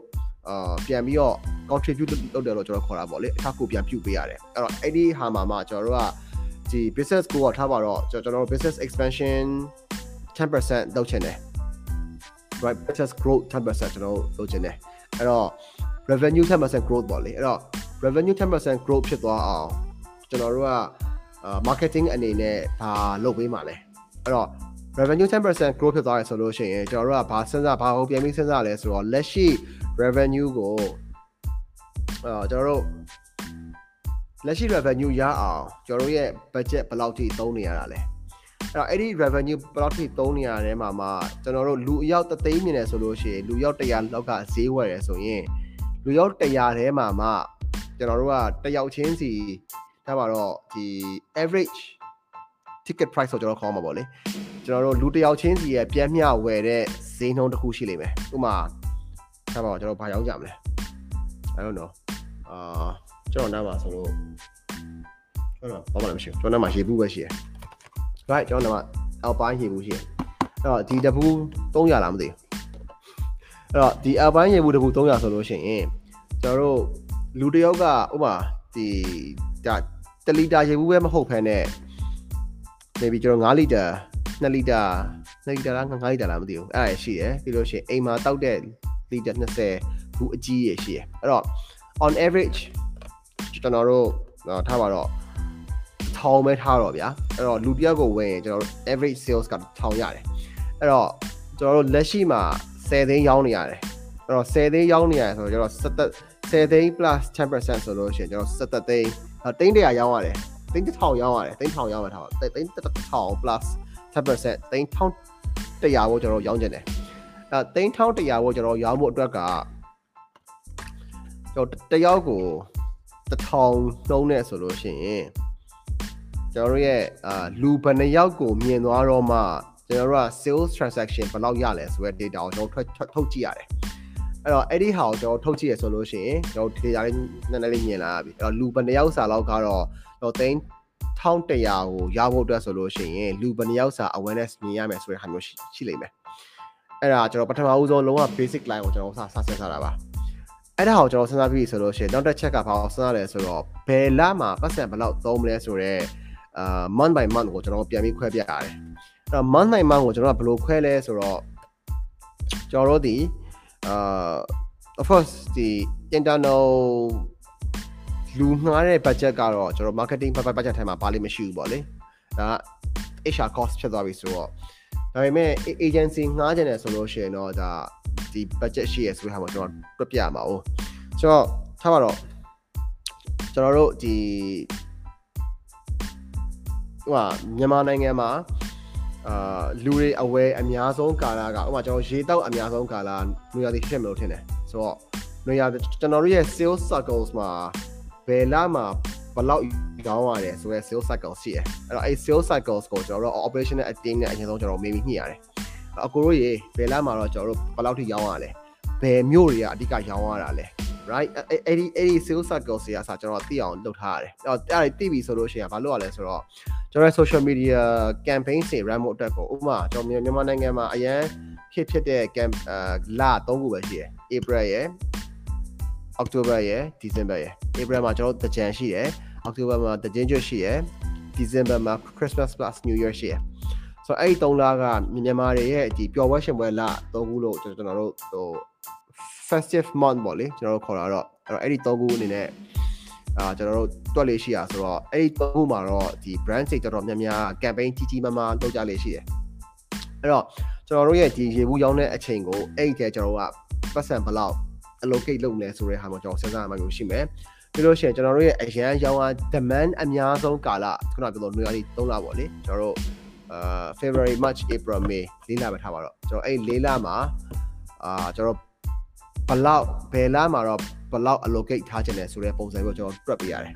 အာပြန်ပြီးတော့ contribute လုပ်တယ်လို့ကျွန်တော်ခေါ်တာပေါ့လေအခါကိုပြန်ပြုတ်ပေးရတယ်အဲ့တော့အဲ့ဒီဟာမှာမှကျွန်တော်တို့ကဒီ business goal ကထားပါတော့ကျွန်တော်တို့ business expansion 10%လုပ်ချင်တယ် right business growth 10%ကျွန်တော်တို့လုပ်ချင်တယ်အဲ့တော့ revenue 10% growth ပေါ့လေအဲ့တော့ revenue 10% growth ဖြစ်သွားအောင်ကျွန်တော်တို့က marketing အနေနဲ့ဘာလုပ်ပေးမှာလဲအဲ့တော့ revenue 10% growth ဖြစ်သွားရဆိုလို့ရှိရင်ကျွန်တော်တို့ကဘာစဉ်းစားဘာကိုပြန်ပြီးစဉ်းစားလဲဆိုတော့လက်ရှိ revenue ကိုအာကျွန်တော်တို့လက်ရှိ revenue ရအောင်ကျွန်တော်တို့ရဲ့ budget ဘယ်လောက်ထိသုံးနေရတာလဲအဲ့ တော့အဲ့ဒီ revenue ဘယ်လောက်ထိသုံးနေရတဲ့မှာမှာကျွန်တော်တို့လူအယောက်တသိန်းမြင်တယ်ဆိုလို့ရှိရင်လူယောက်100လောက်ကဈေးဝယ်ရဆိုရင်လူယောက်100ထဲမှာမှကျွန်တော်တို့ကတယောက်ချင်းစီဒါပါတော့ဒီ average ticket price ဆိုကျွန်တော်ခေါ်မှာပေါ့လေကျွန်တော်တို့လူတယောက်ချင်းစီရဲ့ပြန်မျှဝယ်တဲ့ဈေးနှုန်းတစ်ခုရှိလိမ့်မယ်ဥပမာဒါပါကျွန်တော်ဘာရောက်ကြမလဲ I don't know အာကျွန်တော်နားမှာဆိုလို့ဟုတ်တော့ဘာမှမရှိဘူးကျွန်တော်နားမှာရေဘူးပဲရှိတယ် right ကျွန်တော်နားမှာ alpine ရေဘူးရှိတယ်အဲ့တော့ဒီတပူ300လားမသိဘူးအဲ့တော့ဒီ alpine ရေဘူးတပူ300ဆိုလို့ရှိရင်ကျွန်တော်တို့လူတယောက်ကဥပမာဒီဒါ1လီတာရေဘူးပဲမဟုတ်ဖ ೇನೆ maybe ကျွန်တော်5လီတာ2လီတာ2လီတာလား5လီတာလားမသိဘူးအဲ့ဒါရှိတယ်ပြီးလို့ရှိရင်အိမ်မှာတောက်တဲ့လီတာ20ဘူးအကြီးရရှိတယ်အဲ့တော့ on average ကျွန်တော်တို့ထားပါတော့ ထောင်ပဲထားတော့ဗျာအဲ့တော့လူတယောက်ကိုဝင်ရင်ကျွန်တော်တို့ average sales ကထောင်ရတယ်အဲ့တော့ကျွန်တော်တို့လက်ရှိမှာ10သိန်းရောင်းနေရတယ်အဲ့တော့10သိန်းရောင်းနေရတယ်ဆိုတော့ကျွန်တော်10သိန်း plus 10%ဆိုလို့ရှိရင်ကျွန်တော်17သိန်းသိန်း100ရောင်းရတယ်သိန်း1000ရောင်းရတယ်သိန်း1000ရောင်းရထားပါသိန်း1000 plus 10%သိန်း1100ကိုကျွန်တော်ရောင်းကျင်တယ်အဲသိန်း1100ကိုကျွန်တော်ရောင်းဖို့အတွက်ကကျွန်တော်တယောက်ကို1000နှုံးနေဆိုလို့ရှိရင် ကျွန်တော်တို့ရဲ့အာလူဘယ်နှယောက်ကိုမြင်သွားတော့မှကျွန်တော်တို့က sales transaction ဘယ်လောက်ရလဲဆိုတဲ့ data ကိုကျွန်တော်ထုတ်ကြည့်ရတယ်အဲ့တော့အဲ့ဒီဟာကိုကျွန်တော်ထုတ်ကြည့်ရဆိုလို့ရှိရင်ကျွန်တော် data လေးနည်းနည်းလေးမြင်လာပြီအဲ့တော့လူဘယ်နှယောက်စာလောက်ကတော့ကျွန်တော်သိန်း1100ကိုရဖို့အတွက်ဆိုလို့ရှိရင်လူဘယ်နှယောက်စာ awareness မြင်ရမယ်ဆိုတဲ့ဟာမျိုးရှိလိမ့်မယ်အဲ့ဒါကျွန်တော်ပထမဦးဆုံးလုံးဝ basic line ကိုကျွန်တော်စစဆက်ထားတာပါအဲ့ဒါကိုကျွန်တော်စဉ်းစားပြီးဆိုလို့ရှိရင်နောက်တစ်ချက်ကဘာလို့စဉ်းစားလဲဆိုတော့ဘယ်လမှာပတ်စံဘယ်လောက်သုံးမလဲဆိုတော့ အာ month by month ကိုကျွန်တော်ပြန်ပြီးခွဲပြရတယ်အဲ့တော့ month by month ကိုကျွန်တော်ကဘယ်လိုခွဲလဲဆိုတော့ကျွန်တော်တို့ဒီအာ of course ဒီ internal လူငှားတဲ့ budget ကတော့ကျွန်တော် marketing budget ထဲမှာပါလိမ့်မရှိဘူးပေါ့လေဒါ HR cost ဖြစ်သွားပြီဆိုတော့ဒါပေမဲ့ agency ငှားကြတယ်ဆိုလို့ရှိရင်တော့ဒါဒီ budget ရှိရဆိုတဲ့ဟာမှာကျွန်တော်ပြပြမှာ哦ဆိုတော့ထားပါတော့ကျွန်တော်တို့ဒီ ဟိုမြန်မာနိုင်ငံမှာအာလူတွေအဝဲအများဆုံးကာလကဥပမာကျွန်တော်ရေတောက်အများဆုံးကာလနွေရာသီဖြစ်မလို့ထင်တယ်ဆိုတော့နွေရာကျွန်တော်တို့ရဲ့ sales circles မှာဘယ်လမှာဘလောက်ကောင်းရတယ်ဆိုရဲ sales cycle ရှိတယ်အဲ့တော့အဲ့ sales cycles ကိုကျွန်တော်တို့ operational team နဲ့အရင်ဆုံးကျွန်တော်မေးပြီးညှိရတယ်အကိုတို့ရေဘယ်လမှာတော့ကျွန်တော်တို့ဘလောက်ထိရောင်းရလဲဘယ်မြို့တွေကအဓိကရောင်းရတာလဲ right အဲ့ဒီအဲ့ဒီ sales cycle တွေကစကျွန်တော်သိအောင်လုပ်ထားရတယ်အဲ့တော့အဲ့ဒါသိပြီဆိုလို့ရှိရင်ဘာလုပ်ရလဲဆိုတော့ကျွန်တော် social media campaign တွေ run ဖို့အတွက်ကိုဥပမာကျွန်တော်မြန်မာနိုင်ငံမှာအရန်ဖြစ်ဖြစ်တဲ့ camp လ3ခုပဲရှိတယ် April ရယ် October ရယ် December ရယ် April မှာကျွန်တော်တကြံရှိတယ် October မှာတကြင်ကျွတ်ရှိရယ် December မှာ Christmas plus New Year ရှိရယ်ဆိုတော့အဲ့ဒီ၃လကမြန်မာတွေရဲ့ဒီပျော်ပွဲရှင်ပွဲလ၃ခုလို့ကျွန်တော်တို့ဟို festive month ပေါ့လေကျွန်တော်တို့ခေါ်တာတော့အဲ့တော့အဲ့ဒီ၃ခုအနေနဲ့အာကျွန်တော်တို့တွက်လေးရှိရဆိုတော့အဲ့ဒီ၃ခုမှာတော့ဒီ brand စိတ်တော်တော်များများ campaign ကြီးကြီးမားမားလုပ်ကြလေးရှိတယ်အဲ့တော့ကျွန်တော်တို့ရဲ့ဒီရေဘူးရောင်းတဲ့အချိန်ကိုအဲ့ဒီတည်းကျွန်တော်တို့ကပတ်စံဘလောက် allocate လုပ်လဲဆိုတဲ့ဟာမှာကျွန်တော်စဉ်းစားရမှာမျိုးရှိမယ်ပြီးလို့ရှိရင်ကျွန်တော်တို့ရဲ့အရန်ရောင်းအား demand အများဆုံးကာလခုနပြောလို့နွေရာသီ3လပေါ့လေကျွန်တော်တို့အာ February March April May ၄လပဲထားပါတော့ကျွန်တော်အဲ့၄လမှာအာကျွန်တော် ဘလောက်ဘယ်လမှာတော့ဘလောက် allocate ထားခြင်းလဲဆိုတဲ့ပုံစံမျိုးကျွန်တော်တွက်ပေးရတယ်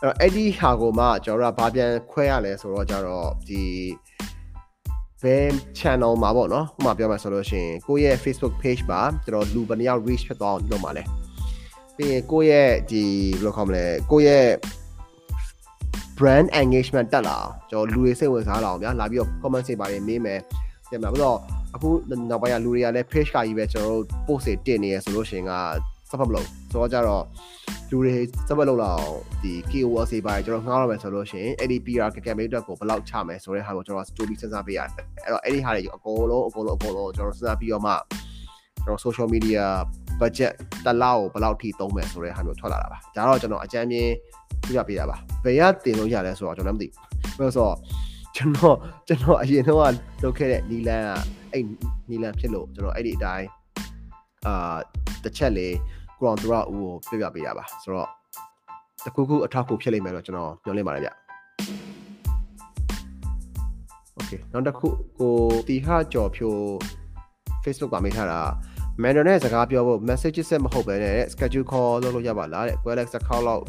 အဲ့တော့အဲ့ဒီဟာကိုမှကျွန်တော်တို့ကဘာပြန်ခွဲရလဲဆိုတော့ကျတော့ဒီဘယ် channel မှာပေါ့နော်ဥပမာပြောမှဆိုလို့ရှိရင်ကိုယ့်ရဲ့ Facebook page မှာကျွန်တော်လူဘယ်နှယောက် reach ဖြစ်သွားအောင်လုပ်မှာလဲပြီးရင်ကိုယ့်ရဲ့ဒီဘယ်လိုခေါ်မလဲကိုယ့်ရဲ့ brand engagement တက်လာကျွန်တော်လူတွေစိတ်ဝင်စားလာအောင်ဗျာလာပြီးတော့ comment တွေပါတယ်မေးမယ်ပြန်မှာပြီးတော့ အခုနောက်ပိုင်းကလူတွေကလည်း page ကကြီးပဲကျွန်တော်တို့ post တွေတင်နေရဆိုလို့ရှိရင်ကစပတ်မလို့ဆိုတော့ကြတော့လူတွေစပတ်လို့လောက်ဒီ KOL တွေပါတယ်ကျွန်တော်ငှားရမယ်ဆိုလို့ရှိရင်အဲ့ဒီ PR campaign အတွက်ကိုဘယ်လောက်ချမယ်ဆိုတဲ့ဟာကိုကျွန်တော် story စဉ်းစားပေးရတယ်အဲ့တော့အဲ့ဒီဟာတွေအကုန်လုံးအကုန်လုံးအကုန်လုံးကျွန်တော်စဉ်းစားပြီးတော့မှကျွန်တော် social media budget တစ်လောက်ကိုဘယ်လောက်ထိသုံးမယ်ဆိုတဲ့ဟာမျိုးထွက်လာတာပါဒါတော့ကျွန်တော်အကြမ်းမြင်ပြပြပေးတာပါဘယ်ရတင်လို့ရလဲဆိုတော့ကျွန်တော်မသိဘူးဘာလို့ဆိုတော့ကျွန်တော်ကျွန်တော်အရင်တော့လုပ်ခဲ့တဲ့နီလန်က အဲ့နီလန်ဖြစ်လို့ကျွန်တော်အဲ့ဒီအတိုင်းအာတစ်ချက်လေးကိုအောင်သူရဦးကိုပြပြပေးတာပါဆိုတော့တခုခုအထောက်အကူဖြစ်လိမ့်မယ်တော့ကျွန်တော်ပြောလင်းပါတယ်ဗျ Okay နောက်တစ်ခုကိုတီဟာကျော်ဖြို Facebook ကမိထားတာ Mandarin နဲ့စကားပြောဖို့ message ဆက်မဟုတ်ပဲနဲ့ schedule call လုပ်လို့ရပါလားတဲ့ Alex account လောက်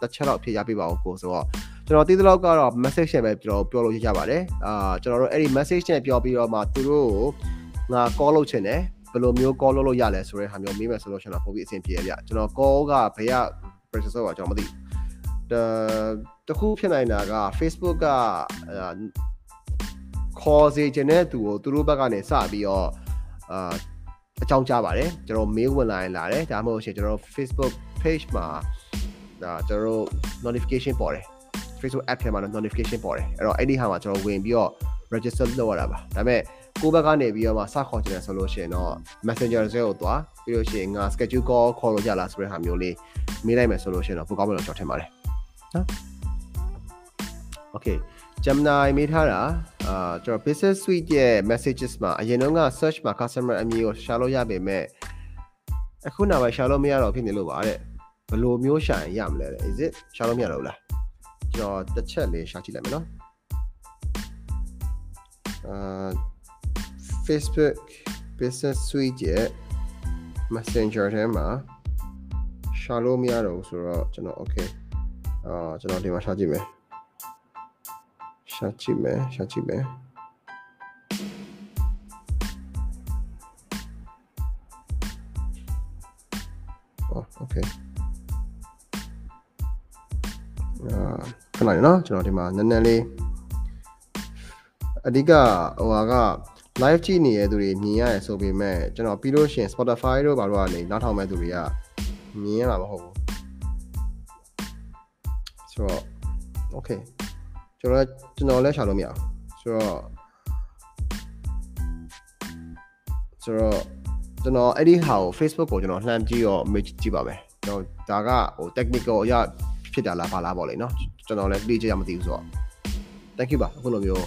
တစ်ချက်လောက်ဖြည့်ရပေးပါဦးကိုဆိုတော့ ကျွန်တော်သိသလောက်ကတော့ message နဲ့ပဲကျွန်တော်ပြောလို့ရပါတယ်အာကျွန်တော်တို့အဲ့ဒီ message နဲ့ပြောပြီးတော့မှသူတို့ကိုငါ call လုပ်ချင်တယ်ဘယ်လိုမျိုး call လုပ်လို့ရလဲဆိုတဲ့ဟာမျိုးမေးမယ်ဆိုလို့ကျွန်တော်ပုံပြီးအဆင်ပြေရပြကျွန်တော် call ကဘယ်က processor ကကျွန်တော်မသိတခုဖြစ်နိုင်တာက Facebook ကခေါ်စေခြင်းတဲ့သူကိုသူတို့ဘက်ကနေစပြီးတော့အာအကြောင်းကြားပါတယ်ကျွန်တော် mail ဝင်လာရင်လာတယ်ဒါမှမဟုတ်ရှင်ကျွန်တော် Facebook page မှာဒါကျွန်တော် notification ပေါ်တယ် Facebook app ထဲမှာ notification ပေါ်တယ်အဲ့တော့အဲ့ဒီဟာမှာကျွန်တော်ဝင်ပြီးတော့ register လုပ်ရတာပါဒါပေမဲ့ကိုယ့်ဘက်ကနေပြီးတော့မှစခေါ်ချင်တယ်ဆိုလို့ရှိရင်တော့ Messenger ဇဲကိုသွားပြီးလို့ရှိရင်ငါ schedule call ခေါ်လို့ရလားဆိုတဲ့ဟာမျိုးလေးမေးလိုက်မယ်ဆိုလို့ရှိရင်တော့ပိုကောင်းမယ်လို့ကျွန်တော်ထင်ပါတယ်နော် Okay Gemini မေးထားတာအာကျွန်တော် business suite ရဲ့ messages မှာအရင်တုန်းက search မှာ customer အမည်ကိုရှာလို့ရပေမဲ့အခုနောက်ပိုင်းရှာလို့မရတော့ဖြစ်နေလို့ပါတဲ့ဘယ်လိုမျိုးရှာရင်ရမလဲတဲ့ is it ရှာလို့မရတော့ဘူးလား ကျွန်တော်တစ်ချက်လေးရှာကြည့်လိုက်မယ်နော်အာ Facebook business suite ရဲ့ messenger ထဲမှာရှာလို့မရတော့ဘူးဆိုတော့ကျွန်တော် okay အာကျွန်တော်ဒီမှာရှာကြည့်မယ်ရှာကြည့်မယ်ရှာကြည့်မယ်အော် okay အာ ခဏလေးနော်ကျွန်တော်ဒီမှာနည်းနည်းလေးအဓိကဟိုဟာက live ကြည့်နေတဲ့သူတွေမြင်ရတယ်ဆိုပေမဲ့ကျွန်တော်ပြီးလို့ရှိရင် Spotify တို့ဘာလို့ကနေနောက်ထောင်မဲ့သူတွေကမြင်ရမှာမဟုတ်ဘူးဆိုတော့ okay ကျွန်တော်ကျွန်တော်လည်းရှာလို့မရအောင်ဆိုတော့ဆိုတော့ကျွန်တော်အဲ့ဒီဟာကို Facebook ကိုကျွန်တော်လှမ်းကြည့်ရော image ကြည့်ပါမယ်ကျွန်တော်ဒါကဟို technical အရ ဖြစ်တာလားဘာလားပေါ့လေနော်ကျွန်တော်လည်း play ကြရမသိဘူးဆိုတော့ thank you ပါအခုလိုမျိုး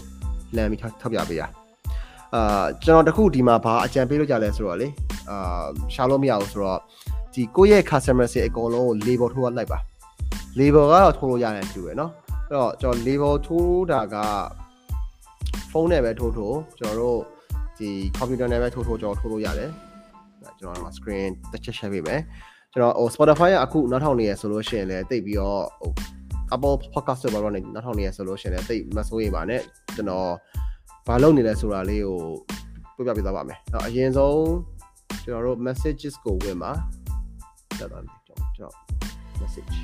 လှမ်းပြီးထောက်ပြပေးရအာကျွန်တော်တခုဒီမှာဘာအကြံပေးလို့ကြလဲဆိုတော့လေအာရှာလို့မရဘူးဆိုတော့ဒီကိုယ့်ရဲ့ customer တွေအကုန်လုံးကို label ထိုးလိုက်ပါ label ကတော့ထိုးလို့ရတယ်တူပဲเนาะအဲ့တော့ကျွန်တော် label ထိုးတာကဖုန်းနဲ့ပဲထိုးထိုးကျွန်တော်တို့ဒီ computer နဲ့ပဲထိုးထိုးကျွန်တော်ထိုးလို့ရတယ်ကျွန်တော်တို့ screen တစ်ချက် share ပေးမယ် ကျွန်တော်ဟို Spotify ကအခုနောက်ထောင်နေရဆိုလို့ရှိရင်လည်းတိတ်ပြီးတော့ဟို Apple Podcast ဆိုတော့လည်းနောက်ထောင်နေရဆိုလို့ရှိရင်လည်းတိတ်မစိုးရိမ်ပါနဲ့ကျွန်တော်ဘာလုပ်နေလဲဆိုတာလေးကိုပြပြပေးသွားပါမယ်။အရင်ဆုံးကျွန်တော်တို့ messages ကိုဝင်ပါတက်တာကျွန်တော်ကျွန်တော် message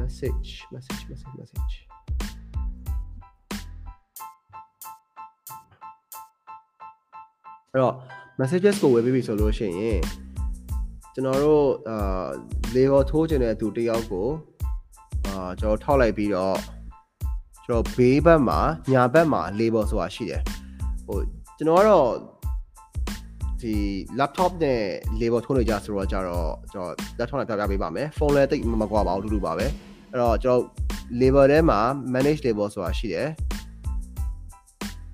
message message message message အဲ့တော့ messages ကိုဝယ်ပြီးပြီဆိုလို့ရှိရင် ကျွန်တော်တို့အာ label ထိုးခြင်းတဲ့သူတယောက်ကိုအာကျွန်တော်ထောက်လိုက်ပြီးတော့ကျွန်တော်ဘေးဘက်မှာညာဘက်မှာ label ဆိုတာရှိတယ်ဟိုကျွန်တော်ကတော့ဒီ laptop နဲ့ label ထိုးနေကြဆိုတော့ကြတော့ကျွန်တော် laptop နဲ့ပြပြပေးပါမယ်ဖုန်းလည်းတိတ်မကွာပါဘူးတူတူပါပဲအဲ့တော့ကျွန်တော် label ထဲမှာ manage label ဆိုတာရှိတယ်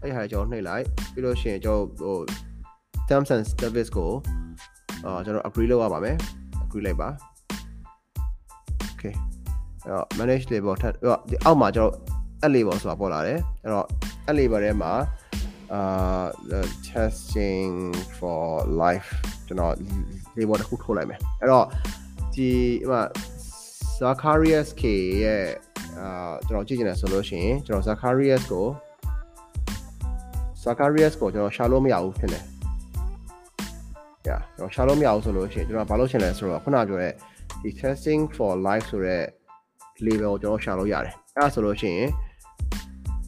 အဲ့ဒီဟာကျွန်တော်နှိပ်လိုက်ပြီးလို့ရှိရင်ကျွန်တော်ဟို terms and service ကို အာကျွန်တော် agree လုပ်ရပါမယ် agree လိုက်ပါ okay အဲ့တော့ manage label ထပ်ဒီအောက်မှာကျွန်တော် add label ဆိုတာပေါ်လာတယ်အဲ့တော့ add label ထဲမှာအာ testing for life ကျွန်တော် label တစ်ခုထိုးလိုက်မယ်အဲ့တော့ဒီဟို Zacharias K ရဲ့အာကျွန်တော်ကြည့်ချင်တယ်ဆိုလို့ရှိရင်ကျွန်တော် Zacharias ကို Zacharias ကိုကျွန်တော်ရှာလို့မရဘူးဖြစ်နေ။ Yeah ကျွန်တော်ရှာလို့မရဘူးဆိုလို့ရှိရင်ကျွန်တော်ဘာလုပ်ချင်လဲဆိုတော့ခုနပြောတဲ့ဒီ testing for life ဆိုတဲ့ label ကိုကျွန်တော်ရှာလို့ရတယ်။အဲဒါဆိုလို့ရှိရင်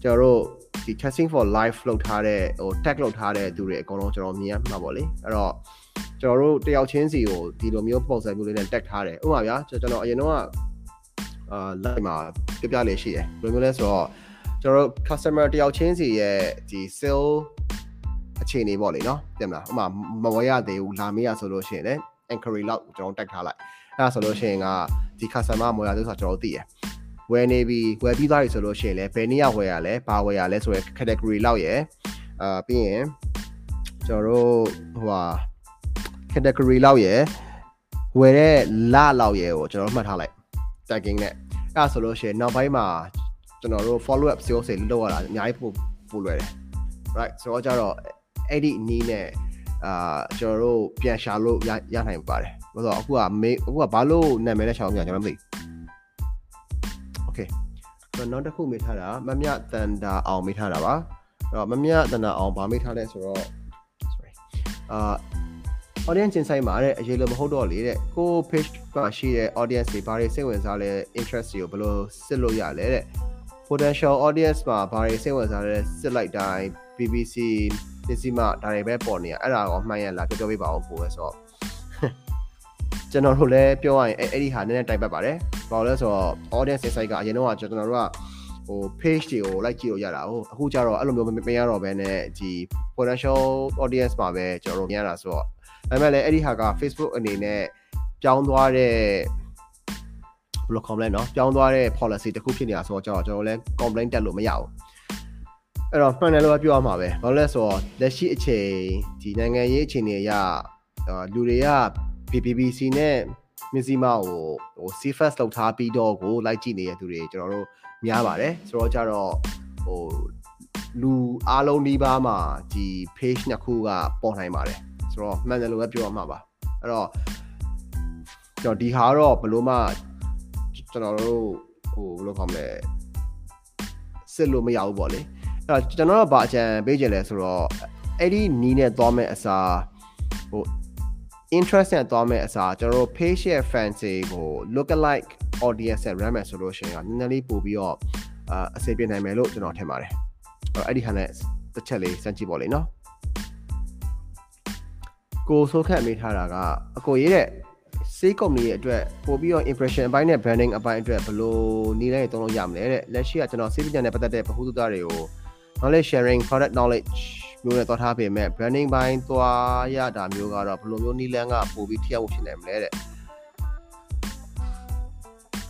ကျွန်တော်တို့ဒီ testing for life လောက်ထားတဲ့ဟို tag လောက်ထားတဲ့သူတွေအကုန်လုံးကျွန်တော်မြင်ရမှာပေါ့လေ။အဲ့တော့ကျွန်တော်တို့တယောက်ချင်းစီကိုဒီလိုမျိုးပုံစံမျိုးလေးနဲ့ tag ထားတယ်။ဥပမာဗျာကျွန်တော်အရင်တော့အာ live မှာပြပြလေးရှိတယ်။ဘယ်လိုမျိုးလဲဆိုတော့ကျွန်တော်တို့ customer တယောက်ချင်းစီရဲ့ဒီ sale အခြေအနေပေါ့လေနော်ပြင်မလားဥမာမဝယ်ရသေးဘူးလာမေးရဆိုလို့ရှိရင်လည်း inquiry လောက်ကျွန်တော်တက်ထားလိုက်အဲ့ဒါဆိုလို့ရှိရင်ကဒီ customer မဝယ်ရသေးဆိုတော့ကျွန်တော်သိရဝယ်နေပြီဝယ်ပြီးသွားပြီဆိုလို့ရှိရင်လည်းဘယ်နေ့ကဝယ်ရလဲဘာဝယ်ရလဲဆိုရယ် category လောက်ရယ်အာပြီးရင်ကျွန်တော်တို့ဟိုဟာ category လောက်ရယ်ဝယ်တဲ့လလောက်ရယ်ကိုကျွန်တော်မှတ်ထားလိုက် tagging နဲ့အဲ့ဒါဆိုလို့ရှိရင်နောက်ပိုင်းမှာကျွန်တော်တို့ follow up sales တွေလုပ်ရတာအများကြီးပို့ပို့လွယ်တယ် right ဆိုတော့ကြတော့ အဲ့ဒီနီးနဲ့အာကျွန်တော်တို့ပြန်ရှာလို့ရရနိုင်ပါတယ်ဘာလို့အခုကမေးအခုကဘာလို့နာမည်နဲ့ရှာလို့မရကျွန်တော်မသိ Okay ကျွန်တော်နောက်တစ်ခုမေးထားတာမမြတန်တာအောင်မေးထားတာပါအဲ့တော့မမြတန်တာအောင်ဗာမေးထားလဲဆိုတော့ sorry အာ audience ချင်းဆိုင်မှာတဲ့အရေးလို့မဟုတ်တော့လေတဲ့ကို page မှာရှိတဲ့ audience တွေဘာတွေစိတ်ဝင်စားလဲ interest တွေကိုဘယ်လိုစစ်လို့ရလဲတဲ့ potential audience မှာဘာတွေစိတ်ဝင်စားလဲစစ်လိုက်တိုင်း BBC ပစ္စည်းမဒါတွေပဲပေါ်နေရအဲ့ဒါကောမှန်ရလားပြောပြောပေးပါဦးကိုပဲဆိုတော့ကျွန်တော်တို့လည်းပြောရရင်အဲ့ဒီဟာနည်းနည်းတိုက်ပတ်ပါတယ်ဘာလို့လဲဆိုတော့ audience insight ကအရင်တော့ကျွန်တော်တို့ကဟို page တွေကို like ကြည့်လို့ရတာဟုတ်အခုကျတော့အဲ့လိုမျိုးမရတော့ဘဲနဲ့ဒီ potential audience မှာပဲကျွန်တော်တို့မြင်ရတာဆိုတော့ဒါပေမဲ့လည်းအဲ့ဒီဟာက Facebook အနေနဲ့ပြောင်းသွားတဲ့ဘယ်လို complaint เนาะပြောင်းသွားတဲ့ policy တခုဖြစ်နေတာဆိုတော့ကျွန်တော်ကျွန်တော်လည်း complaint တက်လို့မရဘူး အဲ့တော့မှန်တယ်လို့ပြောရမှာပဲဘာလို့လဲဆိုတော့လက်ရှိအချိန်ဒီနိုင်ငံရေးအခြေအနေအရလူတွေက BBBC နဲ့မစ္စည်းမကိုဟို CFS လောက်ထားပြီးတော့ကိုလိုက်ကြည့်နေတဲ့သူတွေကျွန်တော်တို့များပါတယ်ဆိုတော့ကြတော့ဟိုလူအားလုံးဒီပါမှာဒီ page နှစ်ခုကပေါ်နိုင်ပါတယ်ဆိုတော့မှန်တယ်လို့ပဲပြောရမှာပါအဲ့တော့ကျွန်တော်ဒီဟာတော့ဘလို့မှကျွန်တော်တို့ဟိုဘယ်လိုခေါ်မလဲစစ်လို့မရဘူးပေါ့လေ အဲ့တော့ကျွန်တော်တို့ဗာအကြံပေးကြလဲဆိုတော့အဲ့ဒီနီးနဲ့သွားမဲ့အစားဟို interest နဲ့သွားမဲ့အစားကျွန်တော်တို့ page ရဲ့ fans တွေကို look alike audience နဲ့ run မယ်ဆိုလို့ရှိရင်ကနည်းနည်းလေးပို့ပြီးတော့အာအဆင်ပြေနိုင်မယ်လို့ကျွန်တော်ထင်ပါတယ်အဲ့ဒီဟာနဲ့တစ်ချက်လေးစမ်းကြည့်ပါလိမ့်နော်ကိုဆိုးခတ်မိထားတာကအကိုရေးတဲ့စေးကုမ္ပဏီရဲ့အတွက်ပို့ပြီးတော့ impression အပိုင်းနဲ့ branding အပိုင်းအတွက်ဘယ်လိုနည်းလမ်းတွေသုံးလို့ရမလဲတဲ့လက်ရှိကကျွန်တော်စေးပညာနဲ့ပတ်သက်တဲ့ဗဟုသုတတွေကို knowledge sharing product knowledge မျိုးနဲ့သွားထားပေမဲ့ branding ဘိုင်းသွားရတာမျိုးကတော့ဘယ်လိုမျိုးနည်းလမ်းကပို့ပြီးထိရောက်ဖို့ဖြစ်နိုင်မလဲတဲ့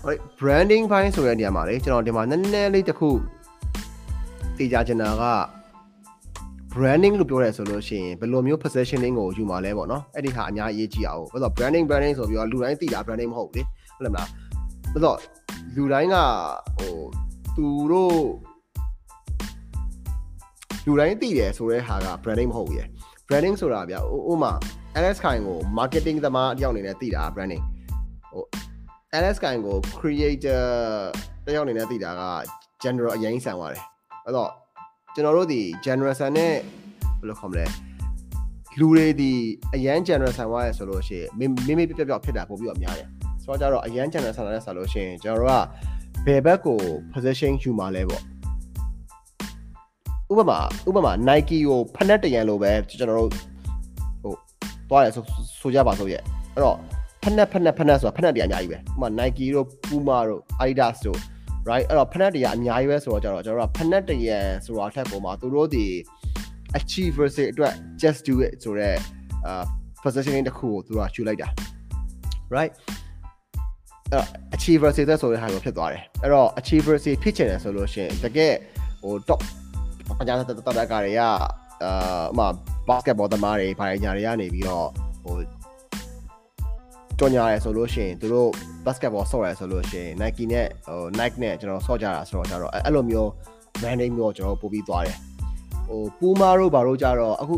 right branding ဘိုင်းဆိုတဲ့နေရာမှာလေကျွန်တော်ဒီမှာနည်းနည်းလေးတစ်ခုသိကြချင်တာက branding လို့ပြောရဲဆိုလို့ရှိရင်ဘယ်လိုမျိုး positioning ကိုယူမှာလဲပေါ့နော်အဲ့ဒီဟာအများကြီးအရေးကြီးအောင်ဘာလို့ branding branding ဆိုပြီးတော့လူတိုင်းသိတာ branding မဟုတ်ဘူးလေဟုတ်လားမလားဘာလို့လူတိုင်းကဟိုသူတို့ လူတိုင်းသိတယ်ဆိုတဲ့ဟာက branding မဟုတ်ဘူးရယ် branding ဆိုတာဗျဥမာ LS ခိုင်ကို marketing သမားတယောက်အနေနဲ့သိတာ branding ဟို LS ခိုင်ကို creator တယောက်အနေနဲ့သိတာက general အရင်ဆန်သွားတယ်အဲ့တော့ကျွန်တော်တို့ဒီ general ဆန်နဲ့ဘယ်လိုခေါ်မလဲလူတွေဒီအရန် general ဆန်သွားရဆိုလို့ရှိရင်မိမိပြပြပြဖြစ်တာပို့ပြီးတော့များတယ်ဆိုတော့ကြတော့အရန် general ဆန်လာတဲ့ဆိုလို့ရှိရင်ကျွန်တော်တို့ကဘယ်ဘက်ကို position ယူမှာလဲပေါ့ ဥပမာဥပမာ Nike ကိုဖက်နဲ့တရန်လိုပဲကျွန်တော်တို့ဟိုတွားရဆိုဆိုကြပါစို့ရဲ့အဲ့တော့ဖက်နဲ့ဖက်နဲ့ဖက်နဲ့ဆိုတာဖက်နဲ့တရားအများကြီးပဲဥပမာ Nike တို့ Puma တို့ Adidas တို့ right အဲ့တော့ဖက်နဲ့တရားအများကြီးပဲဆိုတော့ကျတော့ကျွန်တော်တို့ကဖက်နဲ့တရန်ဆိုတာထက်ပေါ်မှာသူတို့ဒီ achievers တွေအတွက် just do it ဆိုတော့အာ positioning တစ်ခုကိုသူကယူလိုက်တာ right အဲ့တော့ achievers တွေဆိုတဲ့ဟာကိုဖြစ်သွားတယ်အဲ့တော့ achievers တွေဖြစ်ချင်တယ်ဆိုလို့ရှိရင်တကယ်ဟို top ပညာတတ်တတ်ကတွေကအာဥမာ basketball သမားတွေဘာညာတွေကနေပြီးတော့ဟိုကြော်ညာရဲဆိုလို့ရှိရင်သူတို့ basketball ဆော့ရဲဆိုလို့ရှိရင် Nike နဲ့ဟို Nike နဲ့ကျွန်တော်ဆော့ကြတာဆိုတော့ကျတော့အဲ့လိုမျိုး branding မျိုးကျွန်တော်ပို့ပြီးသွားတယ်ဟို Puma တို့ဘာတို့ကြတော့အခု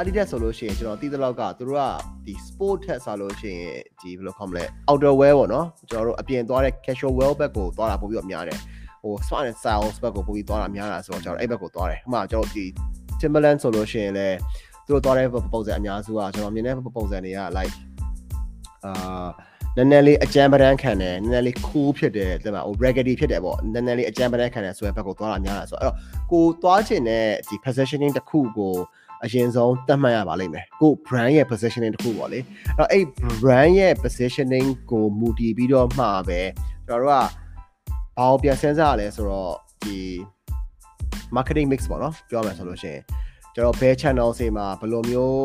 Adidas ဆိုလို့ရှိရင်ကျွန်တော်သိသလောက်ကသူတို့ကဒီ sport ထက်ဆိုလို့ရှိရင်ဒီဘယ်လိုခေါ်မလဲ outer wear ပေါ့နော်ကျွန်တော်တို့အပြင်သွားတဲ့ casual wear ဘက်ကိုသွားတာပို့ပြီးတော့များတယ်ဟို smart and styles ဘက်ကိုပို့ပြီးသွားတာများတာဆိုတော့ကျွန်တော်အဲ့ဘက်ကိုသွားတယ်ဥပမာကျွန်တော်ဒီ Timberland ဆိုလို့ရှိရင်လည်းသူတို့သွားတဲ့ proposal အများစုကကျွန်တော်မြင်တဲ့ proposal တွေက like အာနည်းနည်းလေးအကြမ်းပဒန်းခံတယ်နည်းနည်းလေး cool ဖြစ်တယ်တဲ့မှာဟို raggedy ဖြစ်တယ်ပေါ့နည်းနည်းလေးအကြမ်းပဒန်းခံတယ်ဆိုတဲ့ဘက်ကိုသွားတာများတာဆိုတော့အဲ့တော့ကိုသွားချင်တဲ့ဒီ positioning တစ်ခုကိုအရင်ဆုံးသတ်မှတ်ရပါလိမ့်မယ်ကို brand ရဲ့ positioning တစ်ခုပေါ့လေအဲ့တော့အဲ့ brand ရဲ့ positioning ကိုမူတည်ပြီးတော့မှာပဲကျွန်တော်တို့က ဘာကိုပြန်စဉ်းစားရလဲဆိုတော့ဒီ marketing mix ပေါ့နော်ပြောမယ်ဆိုလို့ရှိရင်ကျွန်တော်ဘယ် channel တွေမှာဘယ်လိုမျိုး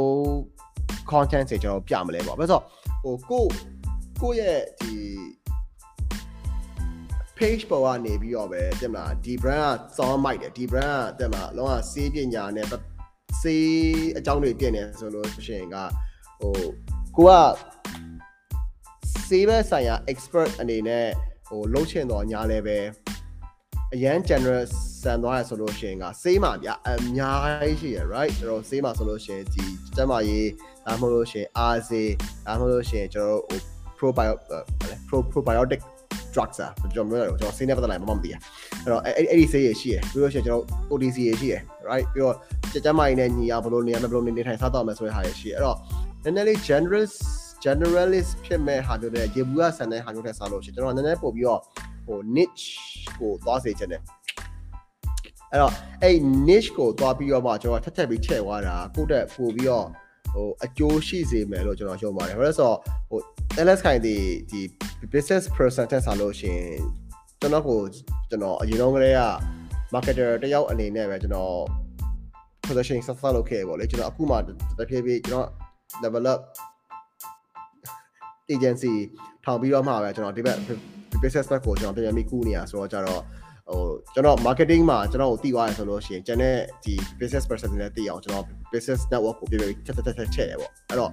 content တွေကျွန်တော်ပြမလဲပေါ့ဘာလို့ဆိုဟိုကိုကိုရဲ့ဒီ page ပေါ်ကနေပြီးတော့ပဲတင်မလားဒီ brand ကစောင်းမိုက်တယ်ဒီ brand ကတင်မလားလောကစေးပညာနဲ့စေးအကြောင်းတွေတင်နေဆိုလို့ရှိရင်ကဟိုကိုကစေးဘက်ဆိုင်ရာ expert အနေနဲ့ ဟိုလှုပ်ချင်တော့ညာလဲပဲအရန် general ဆန်သွားရဆိုလို့ရှိရင်ကစေးမှာဗျအများကြီးရှိရ right ကျွန်တော်စေးမှာဆိုလို့ရှိရင်ဒီကျမကြီးဒါမှမဟုတ်လို့ရှိရင် RC ဒါမှမဟုတ်လို့ရှိရင်ကျွန်တော်ဟို probiotic ဟို probiotic drugs อ่ะကျွန်တော်ပြောရတော့ကျွန်တော်ဆေးနဲ့ပတ်သက်လိုက်မမမသိရအဲ့တော့အဲ့အဲ့ဒီဆေးရရှိရပြီးတော့ကျွန်တော် OTC ရရှိရ right ပြီးတော့ကြကြမိုင်းနဲ့ညီအောင်ဘလို့နေရမဘလို့နေနေထိုင်စားတော့မယ်ဆိုတဲ့ဟာရရှိရအဲ့တော့နည်းနည်းလေး generalist generalist ဖြစ်မဲ့ဟာမျိုးနဲ့ရေဘူးကဆန်တဲ့ဟာမျိုးနဲ့စားလို့ရှိကျွန်တော်နည်းနည်းပို့ပြီးတော့ဟို niche ကိုသွားစေချင်တယ်အဲ့တော့အဲ့ niche ကိုသွားပြီးတော့မှကျွန်တော်ထက်ထက်ပြီးထည့်သွားတာကိုတက်ပို့ပြီးတော့ဟိုအကျိုးရှိစေမယ်လို့ကျွန်တော်ရှုံးပါတယ်ဘာလို့လဲဆိုတော့ဟို LS ခိုင်ဒီဒီ business person တက်စားလို့ရှင်ကျွန်တော်ကိုကျွန်တော်အရင်တော့ကလေးက marketer တယောက်အနေနဲ့ပဲကျွန်တော် position ဆက်ဆက်လုပ်ခဲ့ပေါ့လေကျွန်တော်အခုမှတဖြည်းဖြည်းကျွန်တော် develop agency ထောင်ပြီးတော့မှပဲကျွန်တော်ဒီဘက် business ဘက်ကိုကျွန်တော်ပြန်ပြန်ပြီးကူးနေရဆိုတော့ကြတော့ဟိုကျွန်တော် marketing မှာကျွန်တော်ကိုတည်သွားရဆိုလို့ရှိရင်ကျန်တဲ့ဒီ business person တွေနဲ့တည်အောင်ကျွန်တော် business network ကိုပြန်ပြန်ချက်ချက်ချက်ချက်ရပေါ့အဲ့တော့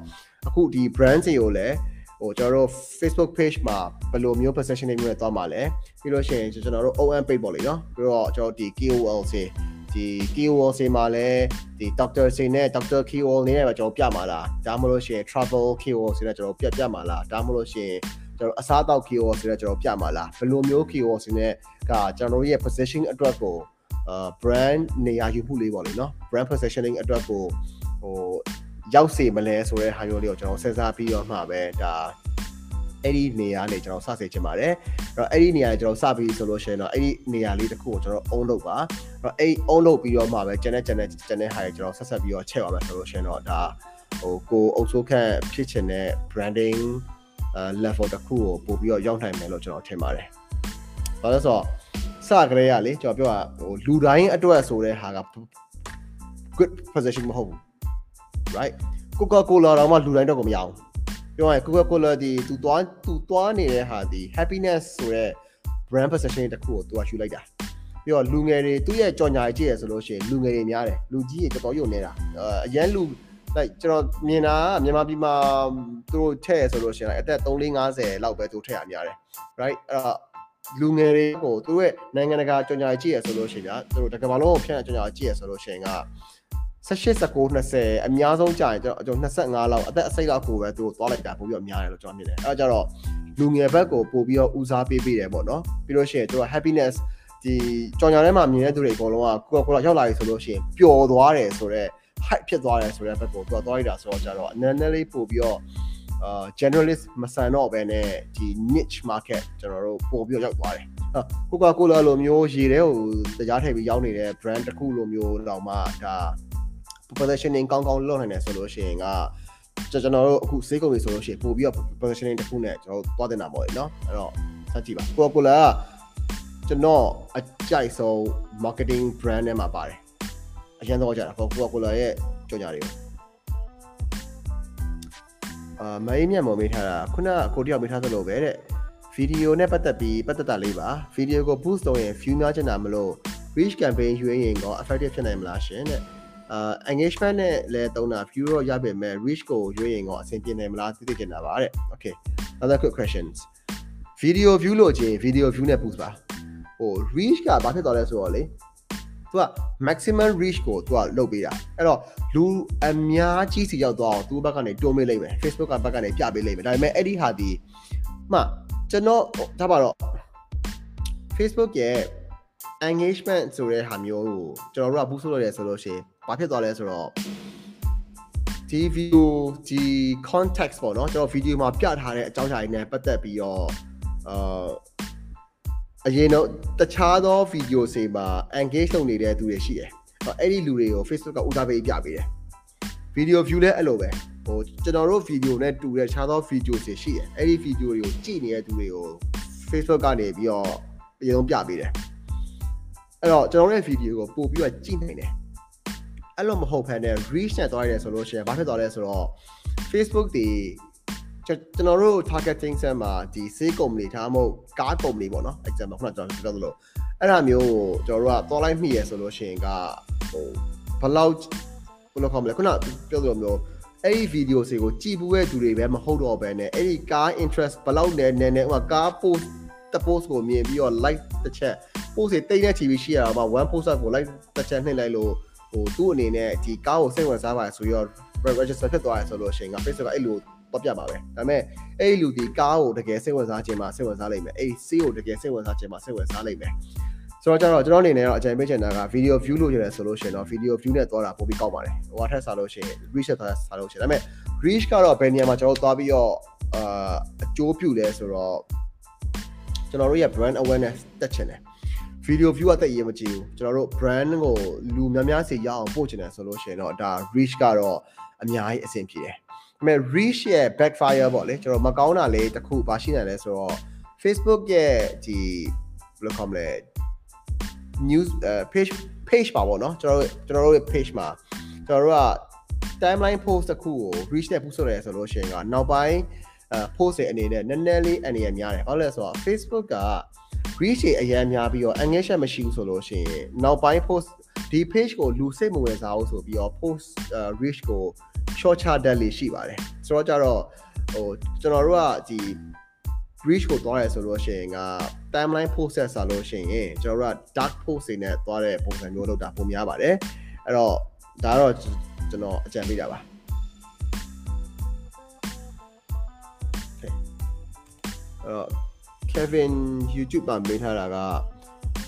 အခုဒီ brand တွေကိုလည်းဟိုကျွန်တော်တို့ Facebook page မှာဘယ်လိုမျိုး positioning မျိုးနဲ့သွားမှာလဲပြီးလို့ရှိရင်ကျွန်တော်တို့ OM page ပေါ့လေနော်ပြီးတော့ကျွန်တော်ဒီ KOL တွေ ဒီ KOL တွေမှာလည်းဒီ doctor တွေနဲ့ doctor KOL နေနဲ့ပဲကျွန်တော်ပြမှာလားဒါမှမဟုတ်လို့ရှိရင် travel KOL တွေနဲ့ကျွန်တော်ပြပြမှာလားဒါမှမဟုတ်လို့ရှိရင်ကျွန်တော်အစားအသောက် KOL ဆိုတော့ကျွန်တော်ပြမှာလားဘယ်လိုမျိုး KOL ဆိုနဲ့ကကျွန်တော်ရဲ့ position အတွက်ကိုအာ brand နေရာယူမှုလေးပေါ့လေနော် brand positioning အတွက်ကိုဟိုရောက်စေမလဲဆိုတဲ့ဟာမျိုးလေးကိုကျွန်တော်စဉ်းစားပြီးတော့မှပဲဒါ အဲ့ဒီနေရာနေကျွန်တော်စစေချင်ပါတယ်အဲ့တော့အဲ့ဒီနေရာကျွန်တော်စပြီးဆိုလို့ရှိရင်တော့အဲ့ဒီနေရာလေးတစ်ခုကိုကျွန်တော် own လုပ်ပါအဲ့တော့အဲ့ own လုပ်ပြီးတော့မှပဲကျန်တဲ့ကျန်တဲ့ကျန်တဲ့ဟာတွေကျွန်တော်ဆက်ဆက်ပြီးတော့ချက်ပါမယ်ဆိုလို့ရှိရင်တော့ဒါဟိုကိုအုပ်စိုးခန့်ဖြစ်ချင်တဲ့ branding level တစ်ခုကိုပို့ပြီးတော့ရောက်နိုင်မယ်လို့ကျွန်တော်ထင်ပါတယ်။ဘာလို့ဆိုတော့စကလေးကလေကျွန်တော်ပြောတာဟိုလူတိုင်းအတွက်ဆိုတဲ့ဟာက good position မဟုတ်ဘူး right Coca-Cola တော့မှလူတိုင်းတော့ကိုမရအောင် ပြောရရင် Coca-Cola ဒီသူသွားသူသွားနေတဲ့ဟာဒီ happiness ဆိုတဲ့ brand position တစ်ခုကိုသူကယူလိုက်တာပြီးတော့လူငယ်တွေသူ့ရဲ့ကြော်ညာကြီးကြည့်ရဆိုလို့ရှိရင်လူငယ်တွေများတယ်လူကြီးတွေတော်တော်ယုံနေတာအရန်လူ like ကျွန်တော်မြင်တာမြန်မာပြည်မှာသူတို့ထည့်ဆိုလို့ရှိရင်အသက်3 4 50လောက်ပဲသူထည့်ရများတယ် right အဲ့တော့လူငယ်တွေကိုသူတို့ရဲ့နိုင်ငံတကာကြော်ညာကြည့်ရဆိုလို့ရှိရင်ဗျာသူတို့တကမ္ဘာလုံးကိုဖြန့်ကြော်ညာကြည့်ရဆိုလို့ရှိရင်က 18 19 20အများဆုံးကြာရင်ကျွန်တော်25လောက်အသက်အစိတ်လောက်ကိုပဲသူတို့သွားလိုက်တာပို့ပြီးတော့များတယ်လို့ကျွန်တော်မြင်တယ်အဲဒါကြတော့လူငယ်ဘက်ကိုပို့ပြီးတော့ဦးစားပေးပေးတယ်ပေါ့နော်ပြီးလို့ရှိရင်သူက happiness ဒီကြော်ညာထဲမှာမြင်တဲ့သူတွေအကုန်လုံးကကိုကကိုလာရောက်လာပြီဆိုလို့ရှိရင်ပျော်သွားတယ်ဆိုတော့ hype ဖြစ်သွားတယ်ဆိုတဲ့ဘက်ကိုသူကသွားလိုက်တာဆိုတော့ကြတော့အနေနဲ့လေးပို့ပြီးတော့အာ generalist မဆန်တော့ဘဲနဲ့ဒီ niche market ကျွန်တော်တို့ပို့ပြီးတော့ရောက်သွားတယ်။ Coca-Cola လိုမျိုးရေထဲကိုတရားထည့်ပြီးရောင်းနေတဲ့ brand တစ်ခုလိုမျိုးတော့မှဒါ positioning ကောင်းကောင်းလုပ်နိုင်တယ်ဆိုလို့ရှိရင်ကကျွန်တော်တို့အခုဈေးကုန်တွေဆိုလို့ရှိရင်ပို့ပြီးတော့ positioning တစ်ခုနဲ့ကျွန်တော်တို့သွားတင်တာပေါ့လေနော်အဲ့တော့စကြည့်ပါ Coca-Cola ကကျွန်တော်အကြိုက်ဆုံး marketing brand ထဲမှာပါတယ်အရင်တော့ကြာတာ Coca-Cola ရဲ့ကြော်ညာတွေကိုအာမအေးမြတ်မော်မေးထားတာခုနကိုတယောက်မေးထားသလိုပဲတဲ့ဗီဒီယိုနဲ့ပတ်သက်ပြီးပတ်သက်တာလေးပါဗီဒီယိုကို boost လုပ်ရင် view များချင်တာမလို့ reach campaign ရွေးရင်ကော effective ဖြစ်နိုင်မလားရှင်တဲ့ အာ engagement နဲ့လည်းတုံးတာ view တော့ရပေမဲ့ reach ကိုရွေးရင်ကောအဆင်ပြေနိုင်မလားသိသိချင်တာပါတဲ့ okay another quick questions video view လို့ချင်း video view နဲ့ boost ပါဟို reach ကဘာဖြစ်သွားလဲဆိုတော့လေသူက maximum reach ကိုသူကလုပ်ပေးတာအဲ့တော့လူအများကြီးစီရောက်သွားအောင်သူ့ဘက်ကနေတိုးမေးလိုက်မယ် Facebook ကဘက်ကနေပြပေးလိုက်မယ်ဒါပေမဲ့အဲ့ဒီဟာဒီမှကျွန်တော်ဒါပါတော့ Facebook ရဲ့ engagement ဆိုတဲ့ဟာမျိုးကိုကျွန်တော်တို့က boost လုပ်ရတယ်ဆိုလို့ရှိရင် ဘာဖြစ်သွားလဲဆိုတော့ဒီ video ဒီ context ပေါ့နော်ကျွန်တော် video မှာပြထားတဲ့အကြောင်းအရာတွေနဲ့ပတ်သက်ပြီးတော့အာအရင်တော့တခြားသော video တွေမှာ engage လုပ်နေတဲ့သူတွေရှိတယ်။အဲ့ဒီလူတွေကို Facebook ကဦးစားပေးပြပေးတယ်။ video view လည်းအဲ့လိုပဲ။ဟိုကျွန်တော်တို့ video နဲ့တူတဲ့တခြားသော video တွေရှိတယ်။အဲ့ဒီ video တွေကိုကြည့်နေတဲ့သူတွေကို Facebook ကနေပြီးတော့အရင်ဆုံးပြပေးတယ်။အဲ့တော့ကျွန်တော်တို့ရဲ့ video ကိုပို့ပြီးတော့ကြည့်နိုင်တယ်။ အဲ့လိုမဟုတ်ဘဲနဲ့ reach နဲ့သွားရတယ်ဆိုလို့ရှိရင်ဘာဖြစ်သွားလဲဆိုတော့ Facebook တွေကျွန်တော်တို့ targeting ဆက်မှာဒီစေးကုမ္ပဏီထားမဟုတ်ကားကုမ္ပဏီပေါ့နော် example ခုနကျွန်တော်ပြောသလိုအဲ့ဒါမျိုးကိုကျွန်တော်တို့ကသွားလိုက်မိရဆိုလို့ရှိရင်ကဟိုဘလောက်ဘယ်လိုခေါ်မလဲခုနပြောသလိုမျိုးအဲ့ဒီ video တွေကိုကြည်ပူးတဲ့သူတွေပဲမဟုတ်တော့ဘဲနဲ့အဲ့ဒီကား interest ဘလောက်နဲ့နည်းနည်းဟိုကား post တ post ကိုမြင်ပြီးတော့ like တစ်ချက် post တွေတိတ်တဲ့ TV ရှိရတာပါ one post ကို like တစ်ချက်နှိပ်လိုက်လို့ ဟိုသူ့အနေနဲ့ဒီကားကိုစိတ်ဝင်စားပါဆိုပြီးတော့ register ဖြစ်သွားရဆိုလို့ရှိရင်က Facebook ကအဲ့လိုတော့ပြပါပဲဒါပေမဲ့အဲ့ဒီလူဒီကားကိုတကယ်စိတ်ဝင်စားခြင်းမှာစိတ်ဝင်စားလိမ့်မယ်အဲ့ဒီစီးကိုတကယ်စိတ်ဝင်စားခြင်းမှာစိတ်ဝင်စားလိမ့်မယ်ဆိုတော့ကျတော့ကျွန်တော်အနေနဲ့တော့အကြံပေးချင်တာက video view လို့ရတယ်ဆိုလို့ရှိရင်တော့ video view နဲ့သွားတာပိုပြီးကောက်ပါတယ်ဟိုအထက်စားလို့ရှိရင် reach သွားစားလို့ရှိရင်ဒါပေမဲ့ reach ကတော့ဘယ်နေရာမှာကျွန်တော်သွားပြီးတော့အာအကျိုးပြုလဲဆိုတော့ကျွန်တော်တို့ရဲ့ brand awareness တက်ချင်တယ် video view အသက်ရေးမကြည့်ဘူးကျွန်တော်တို့ brand ကိုလူများများစီရအောင်ပို့ချင်တယ်ဆိုလို့ရှိရင်တော့ဒါ reach ကတော့အများကြီးအဆင်ပြေတယ်ဒါပေမဲ့ reach ရဲ့ backfire ပေါ့လေကျွန်တော်မကောင်းတာလေးတစ်ခုပါရှိနိုင်လဲဆိုတော့ Facebook ရဲ့ဒီဘယ်လိုခေါ်မလဲ news page page ပါပေါ့နော်ကျွန်တော်တို့ကျွန်တော်တို့ရဲ့ page မှာကျွန်တော်တို့က timeline post တစ်ခုကို reach နဲ့ပို့ဆိုရတယ်ဆိုလို့ရှိရင်ကနောက်ပိုင်းအဲ post တွေအနေနဲ့နည်းနည်းလေးအနေရများတယ်ဟုတ်လဲဆိုတော့ Facebook က reach တွေအများများပြီးတော့ engagement မရှိဘူးဆိုလို့ရှိရင်နောက်ပိုင်း post ဒီ page ကိုလူစိတ်မဝင်စားဘူးဆိုပြီးတော့ post reach ကို short chart တက်လေးရှိပါတယ်ဆိုတော့ကြတော့ဟိုကျွန်တော်တို့ကဒီ reach ကိုသွားရဲဆိုလို့ရှိရင်က timeline post ဆက်ဆိုလို့ရှိရင်ကျွန်တော်တို့က dark post တွေနဲ့သွားတဲ့ပုံစံမျိုးလုပ်တာပုံများပါတယ်အဲ့တော့ဒါကတော့ကျွန်တော်အကြံပေးတာပါ Okay အဲ့တော့ Kevin YouTube မှာမေးထားတာက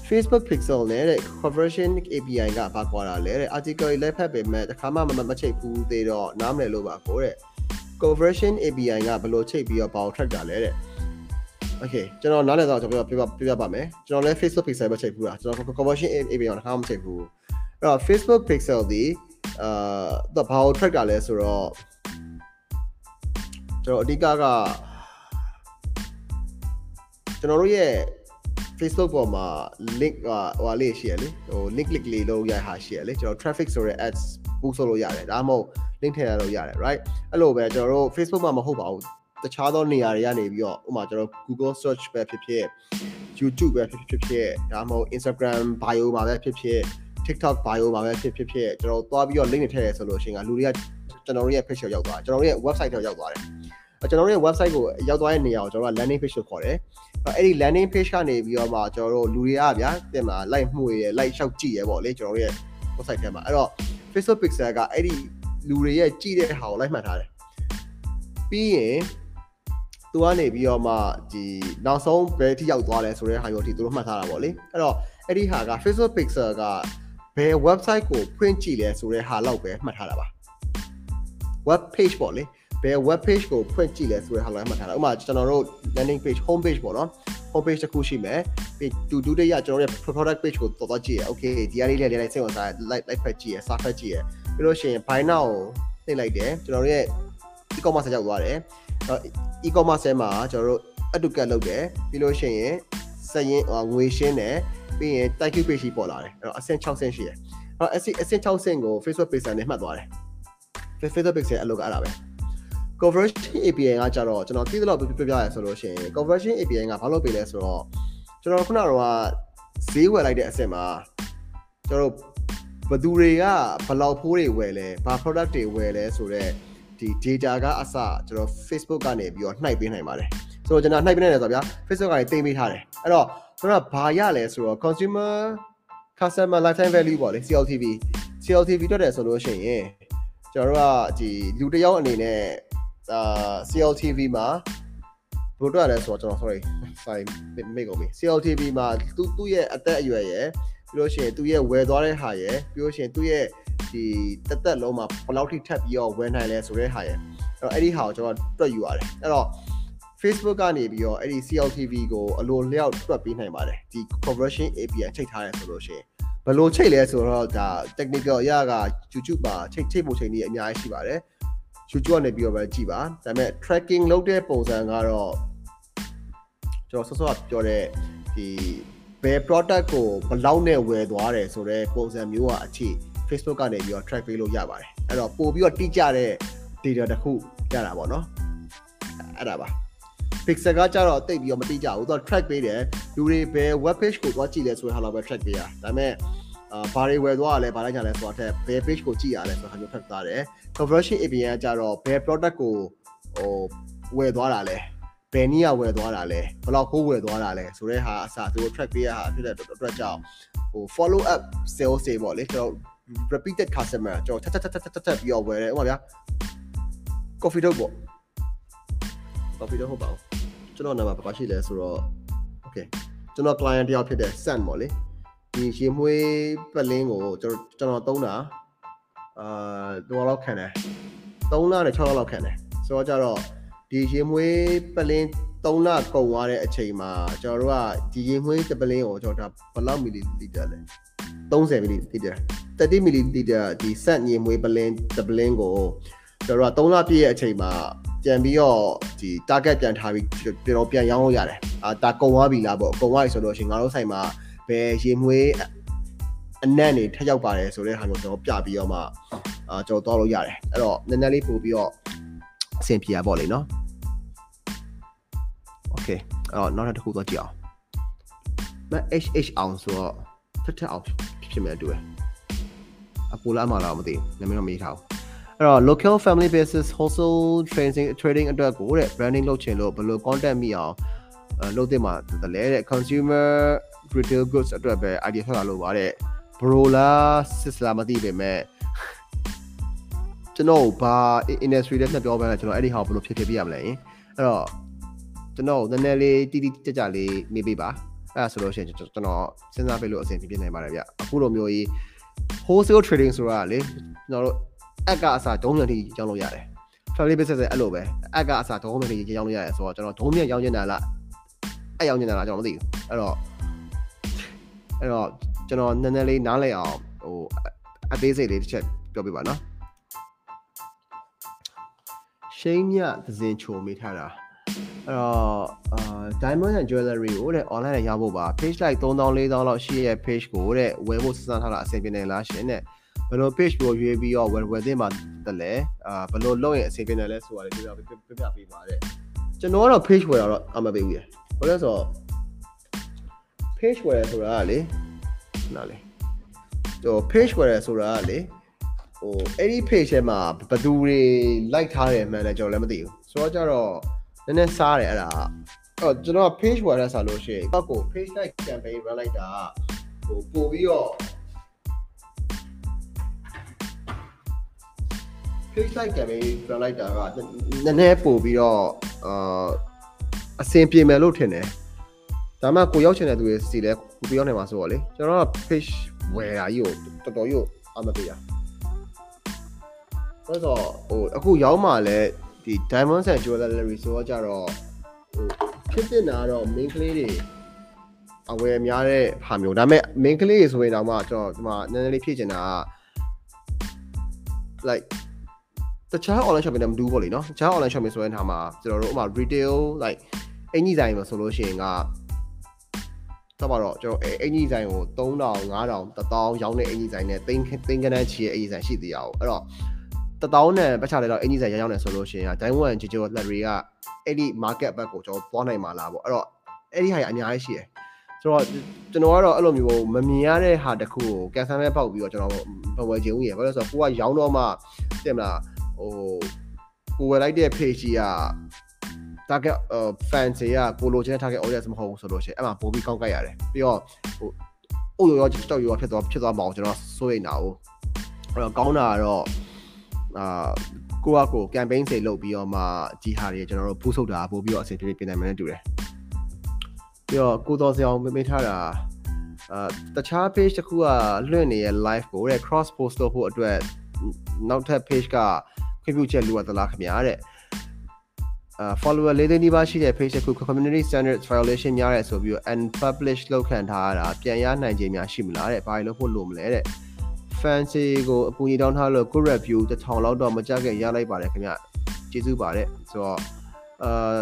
Facebook Pixel နဲ့တဲ့ conversion API ကဘာကွာတာလဲတဲ့ article လည်းဖတ်ပေမဲ့တစ်ခါမှမမချိတ်ဘူးသေးတော့နားမလည်လို့ပါကိုတဲ့ conversion API ကဘယ်လိုချိတ်ပြီးတော့ဘာကို track တာလဲတဲ့ Okay ကျွန်တော်နားလည်တော့ကျွန်တော်ပြပြပြပြပါမယ်ကျွန်တော်လည်း Facebook Pixel ပဲချိန်ဘူးတာကျွန်တော် conversion API ကိုတစ်ခါမှမချိန်ဘူးအဲ့တော့ Facebook Pixel ဒီအာတော့ဘာကို track တာလဲဆိုတော့ကျွန်တော်အဓိကက ကျွန်တော်တို့ရဲ့ Facebook ပေါ်မှာ link ဟဟိုလေးရှိရလေဟို link click လေးလုပ်ရဟာရှိရလေကျွန်တော် traffic ဆိုတဲ့ ads boost လုပ်လို့ရတယ်ဒါမှမဟုတ် link ထည့်ရလို့ရတယ် right အဲ့လိုပဲကျွန်တော်တို့ Facebook မှာမဟုတ်ပါဘူးတခြားသောနေရာတွေကနေပြီးတော့ဥပမာကျွန်တော် Google search ပဲဖြစ်ဖြစ် YouTube ပဲဖြစ်ဖြစ်ဖြစ်ဒါမှမဟုတ် Instagram bio မှာပဲဖြစ်ဖြစ် TikTok bio မှာပဲဖြစ်ဖြစ်ဖြစ်ကျွန်တော်သွားပြီးတော့ link တွေထည့်ရဆိုလို့ရှိရင်ကလူတွေကကျွန်တော်တို့ရဲ့ page ကိုရောက်သွားကျွန်တော်တို့ရဲ့ website ကိုရောက်သွားတယ် ကျွန်တော်တို့ရဲ့ website ကိုရောက်သွားတဲ့နေရာကိုကျွန်တော်က landing page ကိုခေါ်တယ်အဲ့ဒီ landing page ကနေပြီးတော့မှကျွန်တော်တို့လူတွေကဗျာတင်မှာ like မှုရယ် like လျှောက်ကြည့်ရယ်ပေါ့လေကျွန်တော်တို့ရဲ့ website ထဲမှာအဲ့တော့ Facebook pixel ကအဲ့ဒီလူတွေရဲ့ကြည့်တဲ့ဟာကို like မှတ်ထားတယ်ပြီးရင်သူကနေပြီးတော့မှဒီနောက်ဆုံးဘယ်ထိရောက်သွားလဲဆိုတဲ့ဟာမျိုးထိသူတို့မှတ်ထားတာပေါ့လေအဲ့တော့အဲ့ဒီဟာက Facebook pixel ကဘယ် website ကိုဖွင့်ကြည့်လဲဆိုတဲ့ဟာလောက်ပဲမှတ်ထားတာပါ web page ပေါ့လေ ဘယ် web page ကိုဖွင့်ကြည့်လဲဆိုတဲ့ဟာလည်းမှတ်ထားတာဥပမာကျွန်တော်တို့ landing page home page ပေါ့နော် home page တစ်ခုရှိမယ်ပြီးတူတူတရကျွန်တော်ရဲ့ product page ကိုတော်တော်ကြည့်ရ okay ဒီအရေးလေးလေးစိတ်ဝင်စား like like ဖက်ကြည့်ရစာဖက်ကြည့်ရပြီးလို့ရှိရင် buy now ကိုနှိပ်လိုက်တယ်ကျွန်တော်တို့ရဲ့ e-commerce ရောက်သွားတယ် e-commerce မှာကျွန်တော်တို့ add to cart လုပ်တယ်ပြီးလို့ရှိရင်စရင်ငွေရှင်းတယ်ပြီးရင် thank you page ပေါ်လာတယ်အဲ့တော့အဆင့်6ဆင့်ရှိတယ်အဲ့တော့အဆင့်အဆင့်6ဆင့်ကို Facebook page နဲ့မှတ်သွားတယ် Facebook page ရဲ့အလုပ်ကအဲ့ဒါပဲ conversion API ကကြတော့ကျွန်တော်သိသလောက်ပြပြပြရဆိုလို့ရှိရင် conversion API ကဘာလို့ပေးလဲဆိုတော့ကျွန်တော်ခုနကတော့ဈေးဝယ်လိုက်တဲ့အဆင့်မှာကျွန်တော်ဘသူတွေကဘလောက်ဖိုးတွေဝယ်လဲဘာ product တွေဝယ်လဲဆိုတော့ဒီ data ကအစကျွန်တော် Facebook ကနေပြီးတော့နှိုက်ပေးနိုင်ပါတယ်ဆိုတော့ကျွန်တော်နှိုက်ပေးနိုင်တယ်ဆိုတော့ဗျာ Facebook ကနေတင်ပေးထားတယ်အဲ့တော့ကျွန်တော်ဘာရလဲဆိုတော့ consumer customer lifetime value ပေါ့လေ CLTV CLTV တွက်တယ်ဆိုလို့ရှိရင်ကျွန်တော်တို့ကဒီလူတစ်ယောက်အနေနဲ့ အာ CLTV မှာဘယ်လိုတွေ့ရလဲဆိုတော့ကျွန်တော် sorry sorry မိကုန်ပြီ CLTV မှာသူသူ့ရဲ့အသက်အရွယ်ရယ်ပြီးလို့ရှိရင်သူ့ရဲ့ဝယ်သွားတဲ့ဟာရယ်ပြီးလို့ရှိရင်သူ့ရဲ့ဒီတက်တက်လုံးမှာဘယ်လောက်ထိထပ်ပြီးတော့ဝယ်နိုင်လဲဆိုတဲ့ဟာရယ်အဲ့တော့အဲ့ဒီဟာကိုကျွန်တော်တွက်ယူရတယ်အဲ့တော့ Facebook ကနေပြီးတော့အဲ့ဒီ CLTV ကိုအလိုလျောက်တွက်ပေးနိုင်ပါတယ်ဒီ conversion API ချိန်ထားတယ်ဆိုလို့ရှိရင်ဘယ်လိုချိန်လဲဆိုတော့ဒါ technical အရာက YouTube မှာချိန်ချိန်ဖို့ချိန်ကြီးအများကြီးရှိပါတယ် YouTube ကနေပြီးတော့ပဲကြည်ပါဒါပေမဲ့ tracking လုပ်တဲ့ပုံစံကတော့ကျွန်တော်ဆော့ဆော့ပြောတဲ့ဒီဘယ် product ကိုဘယ်လောက်နဲ့ဝယ်သွားတယ်ဆိုတော့ပုံစံမျိုးကအထိ Facebook ကနေပြီးတော့ track ပေးလို့ရပါတယ်အဲ့တော့ပို့ပြီးတော့တိကျတဲ့ data တစ်ခုရတာပေါ့နော်အဲ့ဒါပါ pixel ကကြတော့တိတ်ပြီးတော့မတိကျဘူးသူက track ပေးတယ်လူတွေဘယ် web page ကိုသွားကြည့်လဲဆိုတဲ့ဟာလောက်ပဲ track ပေးရဒါပေမဲ့အာ ဘာတွေဝယ်သွားရလဲဘာလိုက်ကြလဲဆိုတာထက်ဘယ် page ကိုကြည့်ရလဲဆိုတာမျိုးဖတ်သားတယ် conversion API ကကြတော့ဘယ် product ကိုဟိုဝယ်သွားတာလဲဘယ်နည်းကဝယ်သွားတာလဲဘယ်လောက်ကိုဝယ်သွားတာလဲဆိုတဲ့ဟာအစားသူတို့ track ပေးရဟာဖြစ်တဲ့အတွက်ကြောင့်ဟို follow up sales တွေပေါ့လေကျွန်တော် repeated customer ကျွန်တော်ထပ်ထပ်ထပ်ထပ်ထပ်ပြီးတော့ဝယ်တယ်ဥပမာဗျာ coffee တော့ပေါ့ coffee တော့ဟုတ်ပါဘူးကျွန်တော်နာမဘာရှိလဲဆိုတော့ okay ကျွန်တော် client တယောက်ဖြစ်တဲ့ Sun ပေါ့လေ ဒီရေမွေးပလင်းကိုကျွန်တော်ကျွန်တော်သုံးတာအာတော့လောက်ခံတယ်3လနဲ့6လလောက်ခံတယ်ဆိုတော့ကြတော့ဒီရေမွေးပလင်း3လကုန်သွားတဲ့အချိန်မှာကျွန်တော်တို့ကဒီရေမွေးတပလင်းကိုကျွန်တော်ဒါဘယ်လောက်မီလီလီတာလဲ30မီလီလီတာ30မီလီလီတာဒီဆက်ရေမွေးပလင်းတပလင်းကိုကျွန်တော်တို့က3လပြည့်ရဲ့အချိန်မှာပြန်ပြီးတော့ဒီ target ပြန်ထားပြီးကျွန်တော်ပြန်ရောင်းလို့ရတယ်အာဒါကုန်သွားပြီလားပေါ့ကုန်သွားပြီဆိုတော့ရှင်ငါတို့ဆိုင်မှာ ဘယ်ရေမွေးအနက်နေထက်ရောက်ပါတယ်ဆိုတဲ့ဟာမျိုးကျွန်တော်ပြပြီးတော့မှအာကျွန်တော်သွားလို့ရတယ်အဲ့တော့နည်းနည်းလေးပို့ပြီးတော့အဆင်ပြေရပေါ့လေနော် Okay အဲ့တော့နောက်တစ်ခုသွားကြည့်အောင်မ HH အောင်ဆိုတော့ထက်ထက်အောင်ဖြစ်မယ်တူတယ်အပူလာမလားမသိဘူးနာမည်တော့မေးထားဘူးအဲ့တော့ local family basis wholesale trading trading အတွက်ကိုတဲ့ branding လုပ်ချင်လို့ဘယ်လို content မိအောင်လုပ်သင့်မှာတလဲတဲ့ consumer retail goods အတွက်ပဲ idea ထွက်လာလို့ပါတဲ့ bro လား sis လားမသိပေမဲ့ကျွန်တော်ဘာ industry နဲ့ပြောပြလဲကျွန်တော်အဲ့ဒီဟာဘယ်လိုဖြစ်ဖြစ်ပြရမလဲအဲ့တော့ကျွန်တော်နည်းနည်းလေးတိတိကျကျလေးမေးပေးပါအဲ့ဒါဆိုလို့ရှိရင်ကျွန်တော်စဉ်းစားပေးလို့အဆင်ပြေပြနိုင်ပါတယ်ဗျအခုလိုမျိုးကြီး wholesale trading ဆိုတာလေကျွန်တော်တို့အက်ကအစားဒုံးမြန်ထိရောင်းလို့ရတယ် family business အဲ့လိုပဲအက်ကအစားဒုံးမြန်ထိရောင်းလို့ရတယ်ဆိုတော့ကျွန်တော်ဒုံးမြန်ရောင်းနေတာလားအဲ့ရောင်းနေတာလားကျွန်တော်မသိဘူးအဲ့တော့ အဲ့တော့ကျွန်တော်နည်းနည်းလေးနားလည်အောင်ဟိုအသေးစိတ်လေးတစ်ချက်ပြောပြပါနော်ရှိန်မြသစင်ချိုမိထားတာအဲ့တော့အာ Diamond and Jewelry ကိုတဲ့ online နဲ့ရဖို့ပါ page like 3000 4000လောက်ရှိရဲ့ page ကိုတဲ့ဝယ်ဖို့စစထားတာအဆင်ပြေနေလားရှင်တဲ့ဘယ်လို page ကိုရွေးပြီးတော့ဝယ်ဝယ်သင့်ပါတလဲအာဘယ်လိုလုပ်ရင်အဆင်ပြေနေလဲဆိုတာလေးပြပြပြပြပေးပါတဲ့ကျွန်တော်ကတော့ page ဝယ်တာတော့အမပေးဘူးရဘာလို့လဲဆိုတော့ page ဝယ်ရဆိုတာကလေနားလေဟို page ဝယ်ရဆိုတာကလေဟိုအဲ့ဒီ page ထဲမှာဘယ်သူတွေ like ထားတယ်မှန်လဲကျွန်တော်လည်းမသိဘူးဆိုတော့ကြတော့နည်းနည်းစားတယ်အဲ့ဒါအဲ့ကျွန်တော် page ဝယ်ရဆိုလို့ရှိရင်ဘက်ကို page like campaign run လိုက်တာဟိုပို့ပြီးတော့ page like campaign run လိုက်တာကနည်းနည်းပို့ပြီးတော့အာအဆင်ပြေမယ်လို့ထင်တယ် ဒါမှကိုရောက်ချင်တဲ့သူတွေစီလဲကိုပြောနေမှာဆိုတော့လေကျွန်တော်က page ဝယ်တာကြီးကိုတော်တော်ကြီးအမပေးတာဆိုတော့ဟိုအခုရောက်မှလဲဒီ diamonds and jewelry ဆိုတော့ကြတော့ဟိုဖြစ်တင်တာတော့ main ကလေးတွေအဝယ်များတဲ့ဟာမျိုးဒါပေမဲ့ main ကလေးတွေဆိုရင်တော့မှကျွန်တော်ဒီမှာနည်းနည်းလေးဖြည့်ချင်တာက like တခြား online shopping နဲ့မတူဘူးပေါ့လေနော်တခြား online shopping ဆိုတဲ့ဟာမှာကျွန်တော်တို့ဥပမာ retail like အင်ကြီးဆိုင်မှာဆိုလို့ရှိရင်က တော့ပါတော့ကျွန်တော်အင်ကြီးဆိုင်ကို3000 5000 1000ရောင်းတဲ့အင်ကြီးဆိုင်နဲ့သိန်းသိန်းကနန်းချီရဲ့အင်ကြီးဆိုင်ရှိသေးရအောင်အဲ့တော့1000နဲ့ပတ်ချတယ်တော့အင်ကြီးဆိုင်ရောင်းနေဆိုလို့ရှိရင်ဒိုင်းဝမ်ဂျီဂျိုလက်ရီကအဲ့ဒီ market ဘက်ကိုကျွန်တော်သွားနိုင်မှာလားပေါ့အဲ့တော့အဲ့ဒီဟာရအများကြီးရှိတယ်ဆိုတော့ကျွန်တော်ကတော့အဲ့လိုမျိုးမမြင်ရတဲ့ဟာတခုကိုကန်ဆယ်မဲ့ပေါက်ပြီးတော့ကျွန်တော်ဘဝချင်းဦးရယ်ဘာလို့လဲဆိုတော့ကိုကရောင်းတော့မှတင်မလားဟိုကိုဝယ်လိုက်တဲ့ page ကြီးက target fans တွေကကိုလိုချင်တဲ့ target audience မဟုတ်ဘူးဆိုလို့ရှိရင်အဲ့မှာပိုပြီးကောင်းကြရတယ်ပြီးတော့ဟိုအိုရောရော stock ရောဖြစ်သွားဖြစ်သွားမအောင်ကျွန်တော်စိုးရိမ်တာ哦အဲ့တော့ကောင်းတာကတော့အာကိုကကို campaign တွေလုပ်ပြီးတော့မှဒီဟာတွေကျွန်တော်တို့ပူးဆုပ်တာပို့ပြီးတော့အဆင်ပြေပြေပြင်နိုင်မယ်နဲ့တူတယ်ပြီးတော့ကိုတော်စအောင်မေးထားတာအာတခြား page တစ်ခုကလွှင့်နေတဲ့ live ကိုတဲ့ cross post လုပ်ဖို့အတွက်နောက်ထပ် page ကခွင့်ပြုချက်လိုအပ်သလားခင်ဗျာတဲ့ follower လေးသိန်းနီးပါးရှိတဲ့ page တစ်ခု community standards violation များတယ်ဆိုပြီးတော့ unpublish လောက်ခံထားရတာပြန်ရနိုင်ခြင်းများရှိမလားတဲ့ဘာလို့ဖို့လို့မလဲတဲ့ fancy ကိုအပူကြီးတောင်းထားလို့ good review တစ်ထောင်လောက်တော့မကြခဲ့ရလိုက်ပါတယ်ခင်ဗျကျေးဇူးပါတယ်ဆိုတော့အာ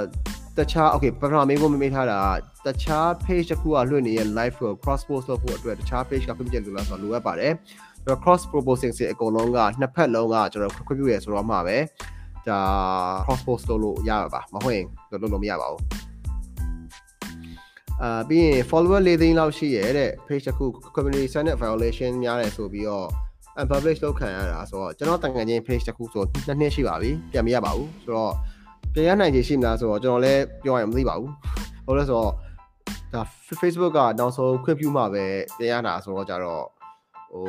တခြား okay ပထမမေးဖို့မမေးထားတာတခြား page တစ်ခုကလွှင့်နေတဲ့ live ကို cross post လုပ်ဖို့အတွက်တခြား page ကခွင့်ပြုချက်လိုလားဆိုတော့လိုအပ်ပါတယ်ဆိုတော့ cross proposing စီအကုန်လုံးကနှစ်ဖက်လုံးကကျွန်တော်ခွင့်ပြုရဆိုတော့မှပဲ ဒါ cross post လုပ်လို့ရပါမဟုတ်ရင်လုပ်လို့မရပါဘူးအာပြီးရင် follower ၄သိန်းလောက်ရှိရတဲ့ page တစ်ခု community standard violation များတယ်ဆိုပြီးတော့ unpublish လုပ်ခံရတာဆိုတော့ကျွန်တော်တန်ငယ်ချင်း page တစ်ခုဆိုနှစ်နှစ်ရှိပါပြီပြန်မရပါဘူးဆိုတော့ပြန်ရနိုင်ခြေရှိမလားဆိုတော့ကျွန်တော်လည်းပြောရရင်မသိပါဘူးဟုတ်လဲဆိုတော့ဒါ Facebook ကနောက်ဆုံးခွင့်ပြုမှပဲပြန်ရတာဆိုတော့ကြတော့ဟို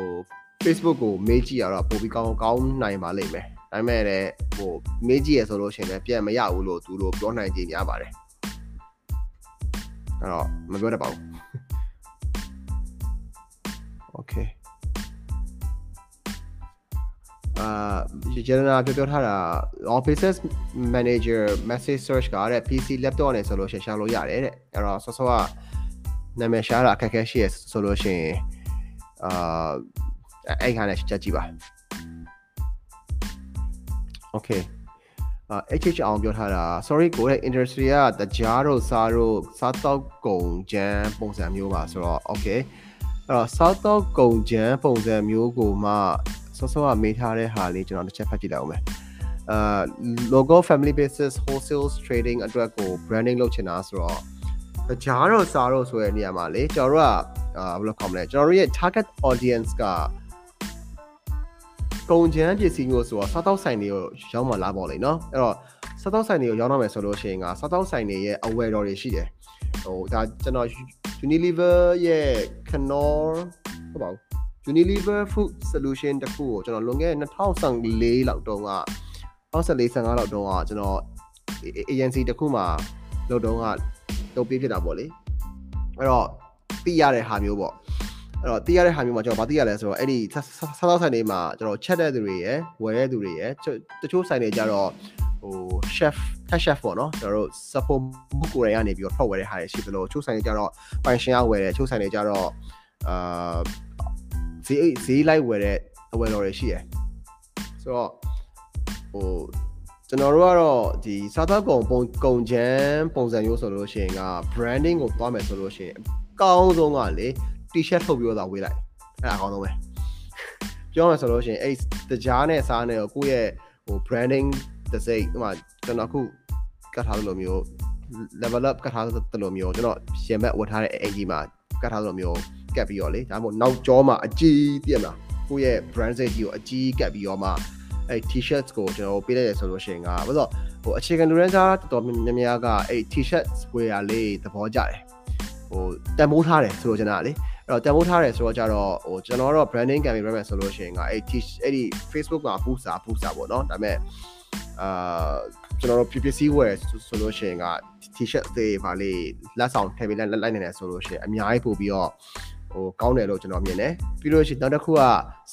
Facebook ကိုမေးကြည့်ရတော့ပိုပြီးကောင်းကောင်းနိုင်ပါလိမ့်မယ် ဒါပေမဲ့လည်းဟိုမေးကြည့်ရဆိုလို့ရှိရင်လည်းပြန်မရဘူးလို့သူတို့ပြောနိုင်ကြများပါတယ်အဲ့တော့မပြောတတ်ပါဘူး Okay အာဂျန်နာပြောပြောထားတာ Office Manager Message Search ကတဲ့ PC laptop နဲ့ဆိုလို့ရှိရင်ရှာလို့ရတယ်တဲ့အဲ့တော့ဆော့ဆော့ကနာမည်ရှာတာအခက်အခဲရှိရဆိုလို့ရှိရင်အာအဲ့ခါနဲ့ချက်ကြည့်ပါ Okay အာ HH အောင်ပြောထားတာ sorry ကိုတဲ့ industry ကတကြားတို့စားတို့စားတော့ကုန်ချမ်းပုံစံမျိုးပါဆိုတော့ okay အဲ့တော့စားတော့ကုန်ချမ်းပုံစံမျိုးကိုမှစောစောကမေးထားတဲ့ဟာလေးကျွန်တော်တစ်ချက်ဖတ်ကြည့်လိုက်အောင်မယ်အာ logo family basis wholesale trading အတွက်ကို branding လုပ်ချင်တာဆိုတော့တကြားတို့စားတို့ဆိုတဲ့နေရာမှာလေကျွန်တော်တို့ကအာဘယ်လိုခေါ်မလဲကျွန်တော်တို့ရဲ့ target audience က ကုန်ချမ်းပစ္စည်းမျိုးဆိုတော့စားတောက်ဆိုင်တွေကိုရောက်မှလာပေါ့လေနော်အဲ့တော့စားတောက်ဆိုင်တွေကိုရောက်တော့မယ်ဆိုလို့ရှိရင်ကစားတောက်ဆိုင်တွေရဲ့ aware တော်တွေရှိတယ်ဟိုဒါကျွန်တော် Unilever ရဲ့ Knorr ဟုတ်ပါဘူး Unilever Food Solution တခုကိုကျွန်တော်လွန်ခဲ့တဲ့2014လောက်တုန်းက2014 15လောက်တုန်းကကျွန်တော် agency တခုမှာလုပ်တုန်းကလုပ်ပေးဖြစ်တာပေါ့လေအဲ့တော့သိရတဲ့ဟာမျိုးပေါ့ အဲ့တော့သိရတဲ့ဟာမျိုးမှာကျွန်တော်ဗာသိရလဲဆိုတော့အဲ့ဒီစားသောက်ဆိုင်တွေမှာကျွန်တော်ချက်တဲ့သူတွေရယ်ဝယ်တဲ့သူတွေရယ်တချို့ဆိုင်တွေကြတော့ဟို chef head chef ပေါ့နော်ကျွန်တော်တို့ support ဘုကိုရီကနေပြီးတော့ထွက်ဝယ်တဲ့ဟာတွေရှိသလိုချို့ဆိုင်တွေကြတော့ပိုင်ရှင်ကဝယ်တယ်ချို့ဆိုင်တွေကြတော့အာဈေးဈေးလိုက်ဝယ်တဲ့အဝယ်တော်တွေရှိရယ်ဆိုတော့ဟိုကျွန်တော်တို့ကတော့ဒီစားသောက်ကုန်ပုံကုန်ချမ်းပုံစံမျိုးဆိုလို့ရှိရင်က branding ကိုသွားမယ်ဆိုလို့ရှိရင်အကောင်းဆုံးကလေ t-shirt ထုတ်ပြီးတော့ဝေးလိုက်အဲ့ဒါအကောင်းဆုံးပဲပြောမယ်ဆိုလို့ရှိရင်အဲ့တကြားနဲ့စားနဲ့ကိုယ့်ရဲ့ဟို branding တစ်စိတ်ဟိုမှာကျွန်တော်ခုကတ်ထားလို့မျိုး level up ကတ်ထားတယ်လို့မျိုးကျွန်တော်ရှင်ဘက်ဝတ်ထားတဲ့အင်ဂျီမှာကတ်ထားလို့မျိုးကတ်ပြီးတော့လေဒါမှမဟုတ်နောက်ကျောမှာအကြီးပြည့်မလားကိုယ့်ရဲ့ brand စိတ်ကြီးကိုအကြီးကတ်ပြီးတော့မှအဲ့ t-shirts ကိုကျွန်တော်ပေးလိုက်ရဆိုလို့ရှိရင်ကဘာလို့ဟိုအခြေခံလူရန်စားတော်တော်များများကအဲ့ t-shirts ဝယ်ရလေးသဘောကျတယ်ဟိုတန်ဖိုးထားတယ်ဆိုလို့ကျွန်တော်လေအဲ့ တော့တန်ဖိုးထားတယ်ဆိုတော့ကြတော့ဟိုကျွန်တော်တော့ branding campaign ရမယ်ဆိုလို့ရှိရင်ကအဲ့ t အဲ့ဒီ Facebook မှာ boost စာ boost စာပေါ့နော်ဒါပေမဲ့အာကျွန်တော်တို့ PPC ဝယ်ဆိုလို့ရှိရင်က t-shirt တွေပါလေလက်ဆောင်ထည့်ပေးလိုက်လိုက်နေတယ်ဆိုလို့ရှိရင်အများကြီးပို့ပြီးတော့ဟိုကောင်းတယ်လို့ကျွန်တော်မြင်တယ်ပြီးလို့ရှိရင်နောက်တစ်ခုက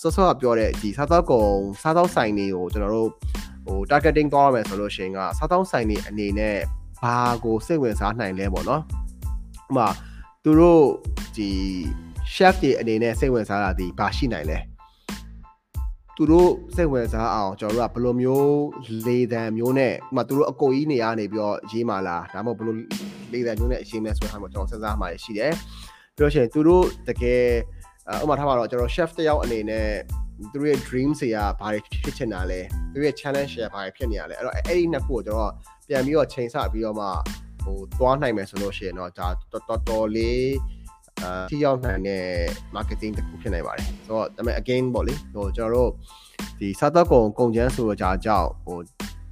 စောစောကပြောတဲ့ဒီစားသောက်ကုန်စားသောက်ဆိုင်တွေကိုကျွန်တော်တို့ဟို targeting သွားရမယ်ဆိုလို့ရှိရင်ကစားသောက်ဆိုင်တွေအနေနဲ့ဘာကိုစိတ်ဝင်စားနိုင်လဲပေါ့နော်ဥပမာသူတို့ဒီ chef တွေအနေနဲ့စိတ်ဝင်စားတာဒီဘာရှိနိုင်လဲသူတို့စိတ်ဝင်စားအောင်ကျွန်တော်တို့ကဘယ်လိုမျိုးလေတံမျိုးနဲ့ဥမာသူတို့အကိုကြီးနေရနေပြီးတော့ရေးมาလားဒါမှမဟုတ်ဘယ်လိုလေတံမျိုးနဲ့ရေးမယ်ဆိုတာမျိုးကျွန်တော်စဉ်းစားမှာရှိတယ်ပြီးတော့ရှင်သူတို့တကယ်ဥမာထားပါတော့ကျွန်တော် chef တယောက်အနေနဲ့သူတို့ရဲ့ dream တွေကဘာတွေဖြစ်ချင်တာလဲသူတို့ရဲ့ challenge တွေကဘာတွေဖြစ်နေရလဲအဲ့တော့အဲ့ဒီနှစ်ခုကိုကျွန်တော်ပြန်ပြီးတော့ချိန်ဆပြီးတော့မှဟိုသွားနိုင်မယ်ဆိုလို့ရှိရင်တော့ဒါတော်တော်လေး အာထိရောက်နိုင်တဲ့ marketing တစ်ခုဖြစ်နိုင်ပါတယ်ဆိုတော့ဒါပေမဲ့ again ပေါ့လေဟိုကျွန်တော်တို့ဒီစားတော့ကုန်ကုန်ချမ်းဆိုတော့ကြာကြောက်ဟို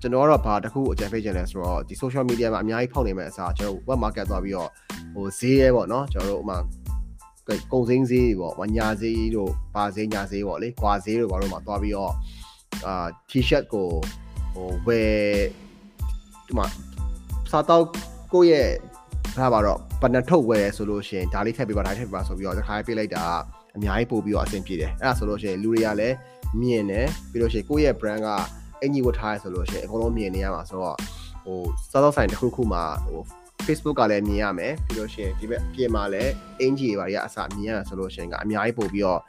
ကျွန်တော်ကတော့ဘာတစ်ခုအကြံပေးချင်လဲဆိုတော့ဒီ social media မှာအများကြီးဖောက်နေမဲ့အစားကျွန်တော် web market သွားပြီးတော့ဟိုဈေးရဲပေါ့နော်ကျွန်တော်တို့ဥမာကုန်စင်းဈေးပေါ့ဝညာဈေးတို့ဘာဈေးညာဈေးပေါ့လေကွာဈေးတို့ဘာလို့မှသွားပြီးတော့အာ t-shirt ကိုဟိုဝယ်ဒီမှာစားတော့ကိုယ့်ရဲ့ ဒါပါတော့ပနထုတ်ဝယ်ဆိုလို့ရှိရင်ဒါလေးထည့်ပေးပါဒါထည့်ပေးပါဆိုပြီးတော့တစ်ခါပေးလိုက်တာအများကြီးပို့ပြီးတော့အဆင်ပြေတယ်အဲ့ဒါဆိုလို့ရှိရင်လူတွေကလည်းမြင်တယ်ပြီးလို့ရှိရင်ကိုယ့်ရဲ့ brand ကအင်ကြီးဝတ်ထားရဆိုလို့ရှိရင်အကုန်လုံးမြင်နေရမှာဆိုတော့ဟိုစားသောက်ဆိုင်တစ်ခုခုမှာဟို Facebook ကလည်းမြင်ရမယ်ပြီးလို့ရှိရင်ဒီဘက်ပြင်မှာလည်းအင်ဂျီတွေပါရအစမြင်ရဆိုလို့ရှိရင်ကအများကြီးပို့ပြီးတော့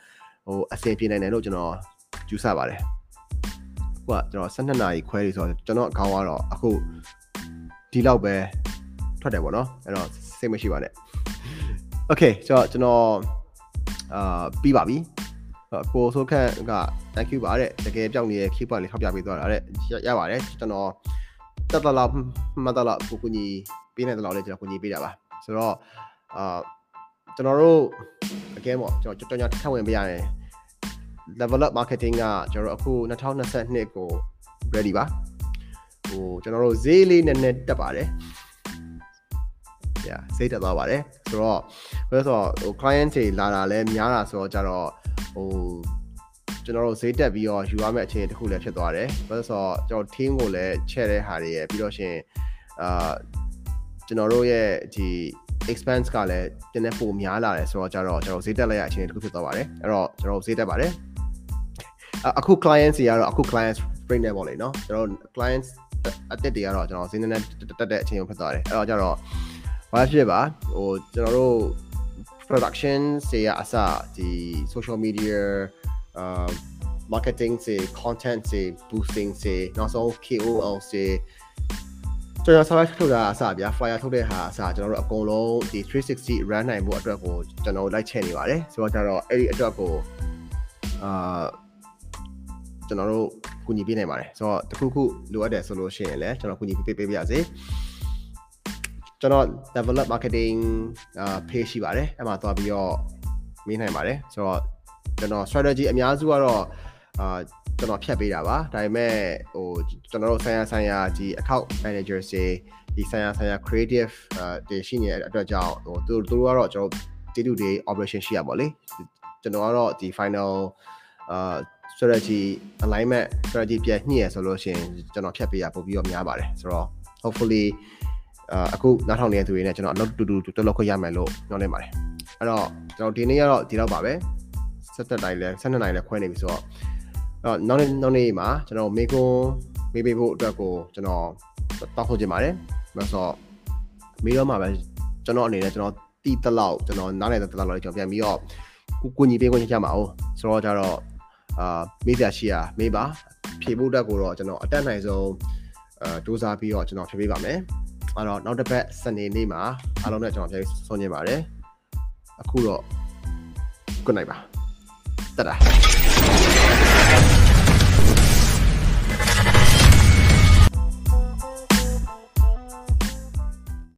ဟိုအဆင်ပြေနိုင်တယ်လို့ကျွန်တော်ယူဆပါတယ်ခုကကျွန်တော်12နာရီခွဲနေဆိုတော့ကျွန်တော်အကောင်းကတော့အခုဒီလောက်ပဲ ထွက်တယ်ပေါ့နော်အဲ့တော့စိတ်မရှိပါနဲ့ Okay ကျွန်တော်ကျွန်တော်အာပြီးပါပြီကိုဆိုခန့်က thank you ပါတဲ့တကယ်ပြောင်းနေတဲ့ keep လေးထောက်ပြပေးသွားတာတဲ့ရပါတယ်ကျွန်တော်တက်တလောက်မှတ်တလောက်ကိုကိုကြီးပေးနေတဲ့လောက်လေးကျွန်တော်ကိုကြီးပေးတာပါဆိုတော့အာကျွန်တော်တို့ again ပေါ့ကျွန်တော်ကျွန်တော်ထပ်ဝင်ပေးရတယ် level up marketing ကကျွန်တော်အခု2022ကို ready ပါဟိုကျွန်တော်တို့ဈေးလေးနည်းနည်းတက်ပါတယ် yeah ဈေးတက်သွားပါတယ်ဆိုတော့ဘယ်လိုဆိုတော့ဟို client တွေလာတာလဲများတာဆိုတော့ကြတော့ဟိုကျွန်တော်တို့ဈေးတက်ပြီးတော့ယူရမယ့်အခြေအနေတစ်ခုလည်းဖြစ်သွားတယ်။ဘာလို့ဆိုတော့ကျွန်တော် team ကိုလည်းချဲ့တဲ့ဟာတွေရပြီးတော့ရှင်အာကျွန်တော်တို့ရဲ့ဒီ expense ကလည်းတင်းနေပိုများလာတယ်ဆိုတော့ကြတော့ကျွန်တော်ဈေးတက်လိုက်ရအခြေအနေတစ်ခုဖြစ်သွားပါတယ်။အဲ့တော့ကျွန်တော်ဈေးတက်ပါတယ်။အခု clients တွေကတော့အခု clients spring နဲ့ပေါ့လေနော်။ကျွန်တော် clients အတက်တွေကတော့ကျွန်တော်ဈေးနည်းနည်းတက်တဲ့အခြေအနေဖြစ်သွားတယ်။အဲ့တော့ကြတော့ ဘာဖြစ်ပါဟိုကျွန်တော်တို့ production စေရအစဒီ social media အာ marketing စေ content စေ boosting စေနောက်ဆုံး KOL စေကျွန်တော် survive ထုတ်တာအစဗျာ fire ထုတ်တဲ့ဟာအစကျွန်တော်တို့အကုန်လုံးဒီ360 run နိုင်ဖို့အတွက်ကိုကျွန်တော်လိုက်ချင်နေပါတယ်ဆိုတော့ကျတော့အဲ့ဒီအတွက်ကိုအာကျွန်တော်တို့ကူညီပေးနိုင်ပါတယ်ဆိုတော့တခုခုလိုအပ်တယ်ဆိုလို့ရှိရင်လည်းကျွန်တော်ကူညီပေးပေးပါရစေ ကျွန်တော် develop marketing အာ page ရှိပါတယ်အဲ့မှာသွားပြီးတော့မေးနိုင်ပါတယ်ဆိုတော့ကျွန်တော် strategy အများစုကတော့အာကျွန်တော်ဖြတ်ပေးတာပါဒါပေမဲ့ဟိုကျွန်တော်တို့ဆိုင်ရာဆိုင်ရာဒီ account manager တွေဒီဆိုင်ရာဆိုင်ရာ creative အာတွေရှိနေတဲ့အတွက်ကြောင့်ဟိုသူတို့တို့ကတော့ကျွန်တော် day to day operation ရှိရပါလေကျွန်တော်ကတော့ဒီ final အာ strategy alignment strategy ပြန်ညှိရဆိုလို့ရှိရင်ကျွန်တော်ဖြတ်ပေးရပို့ပြီးတော့များပါတယ်ဆိုတော့ hopefully အခုနောက်ထောင်နေတဲ့သူတွေနဲ့ကျွန်တော်အလုပ်တူတူတူလောက်ခွင့်ရမယ်လို့ညွှန်နေပါတယ်အဲ့တော့ကျွန်တော်ဒီနေ့ကတော့ဒီတော့ပါပဲ7နိုင်လဲ7နိုင်လဲခွဲနေပြီဆိုတော့အဲ့တော့နောက်နေ့နောက်နေ့မှာကျွန်တော်မေကွန်မေးပေးဖို့အတွက်ကိုကျွန်တော်တောက်ဆိုချင်ပါတယ်မဆိုတော့မေးတော့မှာပဲကျွန်တော်အနေနဲ့ကျွန်တော်တီးတလောက်ကျွန်တော်နားနေတဲ့တလောက်လေးကျွန်တော်ပြန်ပြီးတော့ကိုကိုညီပေးခွင့်ရမှာအောင်ဆိုတော့ကြတော့အာမေးစရာရှိရမေးပါဖြေဖို့အတွက်ကိုတော့ကျွန်တော်အတက်နိုင်ဆုံးအဲစူးစမ်းပြီးတော့ကျွန်တော်ဖြေပေးပါမယ် အဲ့တော့နောက်တစ်ပတ်စနေနေ့မှာအားလုံးနဲ့ကျွန်တော်ဖြေဆုံးနေပါတယ်အခုတော့ good night ပါတတာ